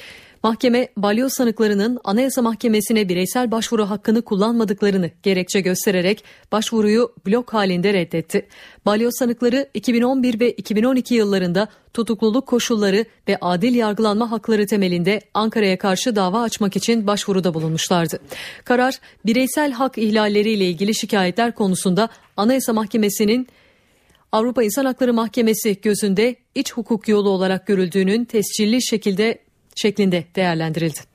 Mahkeme balyoz sanıklarının Anayasa Mahkemesi'ne bireysel başvuru hakkını kullanmadıklarını gerekçe göstererek başvuruyu blok halinde reddetti. Balyoz sanıkları 2011 ve 2012 yıllarında tutukluluk koşulları ve adil yargılanma hakları temelinde Ankara'ya karşı dava açmak için başvuruda bulunmuşlardı. Karar bireysel hak ihlalleriyle ilgili şikayetler konusunda Anayasa Mahkemesi'nin Avrupa İnsan Hakları Mahkemesi gözünde iç hukuk yolu olarak görüldüğünün tescilli şekilde şeklinde değerlendirildi.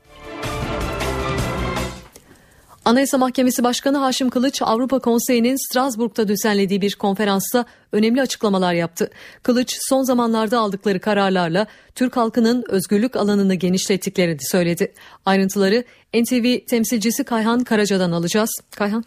Anayasa Mahkemesi Başkanı Haşim Kılıç Avrupa Konseyi'nin Strasbourg'da düzenlediği bir konferansta önemli açıklamalar yaptı. Kılıç son zamanlarda aldıkları kararlarla Türk halkının özgürlük alanını genişlettiklerini söyledi. Ayrıntıları NTV temsilcisi Kayhan Karaca'dan alacağız. Kayhan.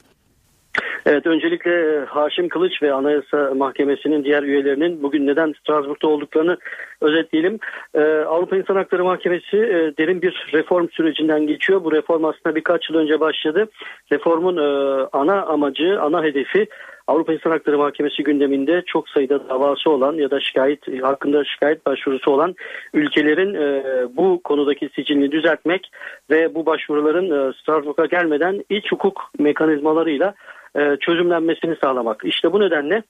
Evet öncelikle e, Haşim Kılıç ve Anayasa Mahkemesi'nin diğer üyelerinin bugün neden Strasbourg'da olduklarını özetleyelim. Ee, Avrupa İnsan Hakları Mahkemesi e, derin bir reform sürecinden geçiyor. Bu reform aslında birkaç yıl önce başladı. Reformun e, ana amacı, ana hedefi Avrupa İnsan Hakları Mahkemesi gündeminde çok sayıda davası olan ya da şikayet hakkında şikayet başvurusu olan ülkelerin e, bu konudaki sicilini düzeltmek ve bu başvuruların e, Strasbourg'a gelmeden iç hukuk mekanizmalarıyla e, çözümlenmesini sağlamak. İşte bu nedenle e,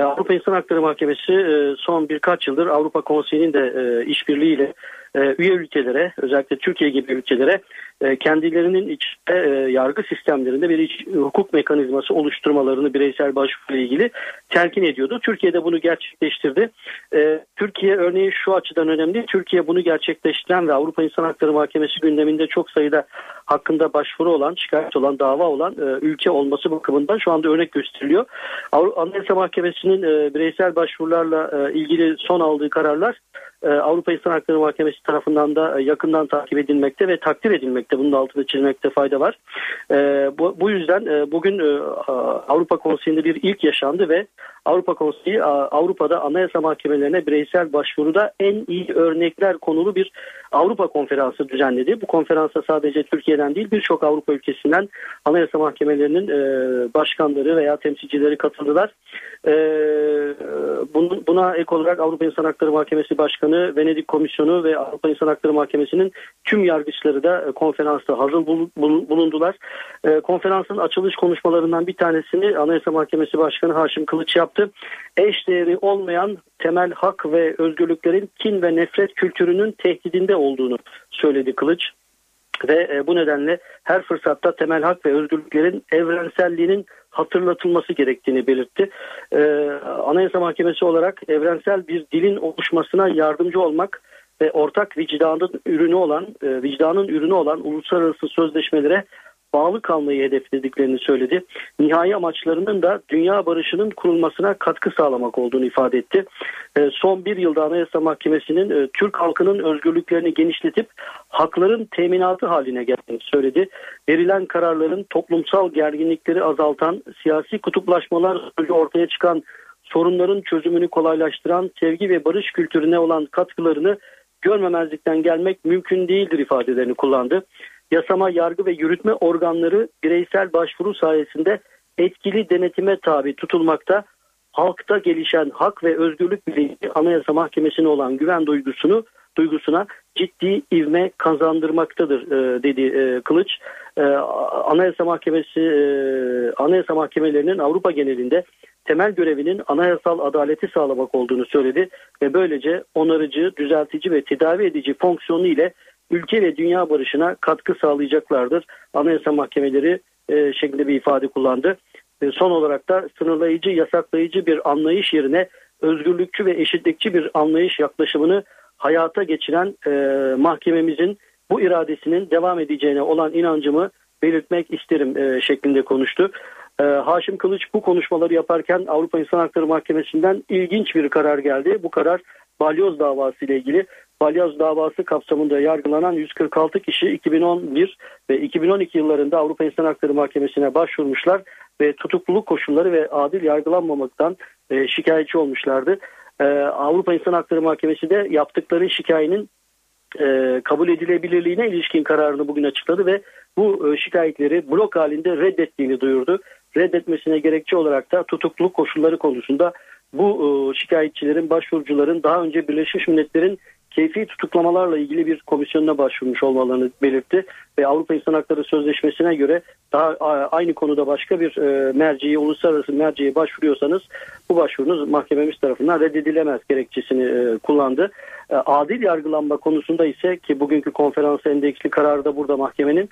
Avrupa İnsan Hakları Mahkemesi e, son birkaç yıldır Avrupa Konseyi'nin de e, işbirliğiyle e, üye ülkelere özellikle Türkiye gibi ülkelere e, kendilerinin içinde e, yargı sistemlerinde bir iç hukuk mekanizması oluşturmalarını bireysel başvuruyla ilgili telkin ediyordu. Türkiye de bunu gerçekleştirdi. E, Türkiye örneğin şu açıdan önemli. Türkiye bunu gerçekleştiren ve Avrupa İnsan Hakları Mahkemesi gündeminde çok sayıda hakkında başvuru olan, şikayet olan, dava olan e, ülke olması bakımından şu anda örnek gösteriliyor. Anayasa Mahkemesi'nin e, bireysel başvurularla e, ilgili son aldığı kararlar e, Avrupa İnsan Hakları Mahkemesi tarafından da e, yakından takip edilmekte ve takdir edilmekte. Bunun da altını çizmekte fayda var. E, bu, bu yüzden e, bugün e, Avrupa Konseyi'nde bir ilk yaşandı ve Avrupa Konseyi Avrupa'da anayasa mahkemelerine bireysel başvuruda en iyi örnekler konulu bir Avrupa Konferansı düzenledi. Bu konferansa sadece Türkiye'den değil birçok Avrupa ülkesinden anayasa mahkemelerinin e, başkanları veya temsilcileri katıldılar. E, buna ek olarak Avrupa İnsan Hakları Mahkemesi Başkanı, Venedik Komisyonu ve Avrupa İnsan Hakları Mahkemesi'nin tüm yargıçları da e, konferansta hazır bulundular. E, konferansın açılış konuşmalarından bir tanesini Anayasa Mahkemesi Başkanı Haşim Kılıç yaptı. Eş değeri olmayan temel hak ve özgürlüklerin kin ve nefret kültürünün tehdidinde olduğunu söyledi Kılıç ve e, bu nedenle her fırsatta temel hak ve özgürlüklerin evrenselliğinin hatırlatılması gerektiğini belirtti. Ee, Anayasa Mahkemesi olarak evrensel bir dilin oluşmasına yardımcı olmak ve ortak vicdanın ürünü olan e, vicdanın ürünü olan uluslararası sözleşmelere bağlı kalmayı hedeflediklerini söyledi. Nihai amaçlarının da dünya barışının kurulmasına katkı sağlamak olduğunu ifade etti. E, son bir yılda Anayasa Mahkemesi'nin e, Türk halkının özgürlüklerini genişletip hakların teminatı haline geldiğini söyledi. Verilen kararların toplumsal gerginlikleri azaltan, siyasi kutuplaşmalar ortaya çıkan sorunların çözümünü kolaylaştıran sevgi ve barış kültürüne olan katkılarını görmemezlikten gelmek mümkün değildir ifadelerini kullandı yasama, yargı ve yürütme organları bireysel başvuru sayesinde etkili denetime tabi tutulmakta. Halkta gelişen hak ve özgürlük bilinci Anayasa Mahkemesi'ne olan güven duygusunu duygusuna ciddi ivme kazandırmaktadır e, dedi e, Kılıç. E, Anayasa Mahkemesi Anayasa Mahkemelerinin Avrupa genelinde temel görevinin anayasal adaleti sağlamak olduğunu söyledi ve böylece onarıcı, düzeltici ve tedavi edici fonksiyonu ile ülke ve dünya barışına katkı sağlayacaklardır. Anayasa mahkemeleri e, şeklinde bir ifade kullandı. E, son olarak da sınırlayıcı, yasaklayıcı bir anlayış yerine özgürlükçü ve eşitlikçi bir anlayış yaklaşımını hayata geçiren e, mahkememizin bu iradesinin devam edeceğine olan inancımı belirtmek isterim e, şeklinde konuştu. E, Haşim Kılıç bu konuşmaları yaparken Avrupa İnsan Hakları Mahkemesi'nden ilginç bir karar geldi. Bu karar balyoz davası ile ilgili balyoz davası kapsamında yargılanan 146 kişi 2011 ve 2012 yıllarında Avrupa İnsan Hakları Mahkemesi'ne başvurmuşlar ve tutukluluk koşulları ve adil yargılanmamaktan e, şikayetçi olmuşlardı. E, Avrupa İnsan Hakları Mahkemesi de yaptıkları şikayetin e, kabul edilebilirliğine ilişkin kararını bugün açıkladı ve bu e, şikayetleri blok halinde reddettiğini duyurdu. Reddetmesine gerekçe olarak da tutukluluk koşulları konusunda bu e, şikayetçilerin, başvurucuların daha önce Birleşmiş Milletler'in keyfi tutuklamalarla ilgili bir komisyonuna başvurmuş olmalarını belirtti ve Avrupa İnsan Hakları Sözleşmesi'ne göre daha aynı konuda başka bir e, merciye, uluslararası merciye başvuruyorsanız bu başvurunuz mahkememiz tarafından reddedilemez gerekçesini e, kullandı. E, adil yargılanma konusunda ise ki bugünkü konferans endeksli kararı da burada mahkemenin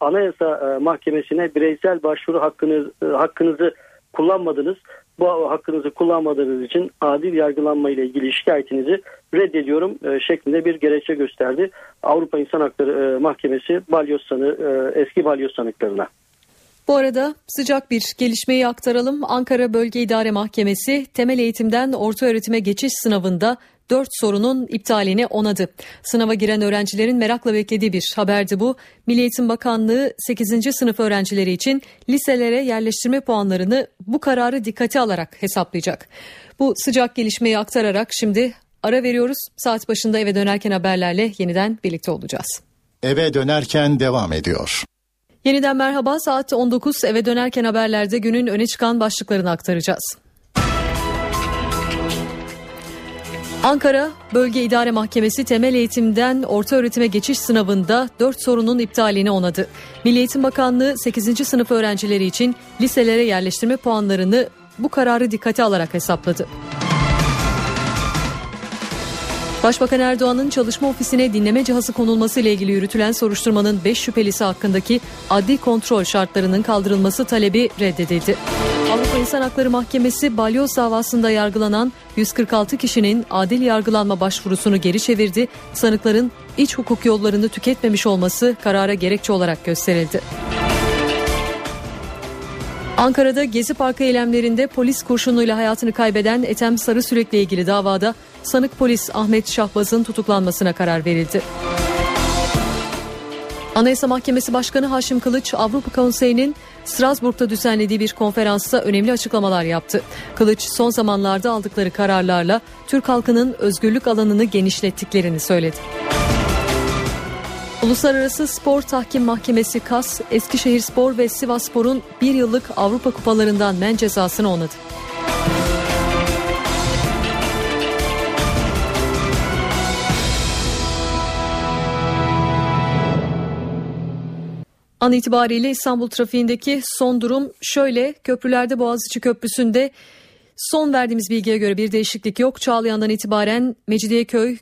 Anayasa Mahkemesi'ne bireysel başvuru hakkınız, hakkınızı kullanmadınız bu hakkınızı kullanmadığınız için adil yargılanma ile ilgili şikayetinizi reddediyorum e, şeklinde bir gerekçe gösterdi. Avrupa İnsan Hakları e, Mahkemesi balyoz sanı, e, eski balyoz sanıklarına. Bu arada sıcak bir gelişmeyi aktaralım. Ankara Bölge İdare Mahkemesi temel eğitimden orta öğretime geçiş sınavında 4 sorunun iptalini onadı. Sınava giren öğrencilerin merakla beklediği bir haberdi bu. Milli Eğitim Bakanlığı 8. sınıf öğrencileri için liselere yerleştirme puanlarını bu kararı dikkate alarak hesaplayacak. Bu sıcak gelişmeyi aktararak şimdi ara veriyoruz. Saat başında eve dönerken haberlerle yeniden birlikte olacağız. Eve dönerken devam ediyor. Yeniden merhaba saat 19 eve dönerken haberlerde günün öne çıkan başlıklarını aktaracağız. Ankara Bölge İdare Mahkemesi temel eğitimden orta öğretime geçiş sınavında 4 sorunun iptalini onadı. Milli Eğitim Bakanlığı 8. sınıf öğrencileri için liselere yerleştirme puanlarını bu kararı dikkate alarak hesapladı. Başbakan Erdoğan'ın çalışma ofisine dinleme cihazı konulması ile ilgili yürütülen soruşturmanın 5 şüphelisi hakkındaki adli kontrol şartlarının kaldırılması talebi reddedildi. Avrupa İnsan Hakları Mahkemesi balyoz davasında yargılanan 146 kişinin adil yargılanma başvurusunu geri çevirdi. Sanıkların iç hukuk yollarını tüketmemiş olması karara gerekçe olarak gösterildi. Ankara'da Gezi Parkı eylemlerinde polis kurşunuyla hayatını kaybeden Ethem Sarı Sürekli ilgili davada sanık polis Ahmet Şahbaz'ın tutuklanmasına karar verildi. Anayasa Mahkemesi Başkanı Haşim Kılıç Avrupa Konseyi'nin Strasbourg'da düzenlediği bir konferansta önemli açıklamalar yaptı. Kılıç son zamanlarda aldıkları kararlarla Türk halkının özgürlük alanını genişlettiklerini söyledi. Uluslararası Spor Tahkim Mahkemesi KAS, Eskişehir Spor ve Sivas Spor'un bir yıllık Avrupa Kupalarından men cezasını onadı. An itibariyle İstanbul trafiğindeki son durum şöyle. Köprülerde Boğaziçi Köprüsü'nde son verdiğimiz bilgiye göre bir değişiklik yok. Çağlayan'dan itibaren Mecidiyeköy,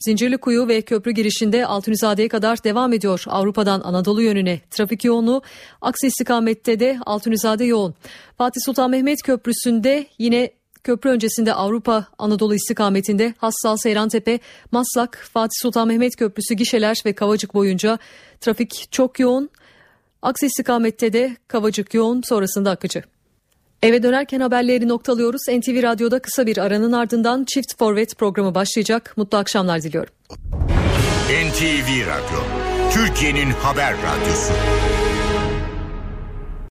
Zincirlikuyu ve köprü girişinde Altunizade'ye kadar devam ediyor Avrupa'dan Anadolu yönüne. Trafik yoğunluğu aksi istikamette de Altunizade yoğun. Fatih Sultan Mehmet Köprüsü'nde yine köprü öncesinde Avrupa Anadolu istikametinde Hassal Seyrantepe, Maslak, Fatih Sultan Mehmet Köprüsü gişeler ve Kavacık boyunca trafik çok yoğun. Aksi istikamette de Kavacık yoğun sonrasında akıcı. Eve dönerken haberleri noktalıyoruz. NTV Radyo'da kısa bir aranın ardından Çift Forvet programı başlayacak. Mutlu akşamlar diliyorum. NTV Radyo, Türkiye'nin haber radyosu.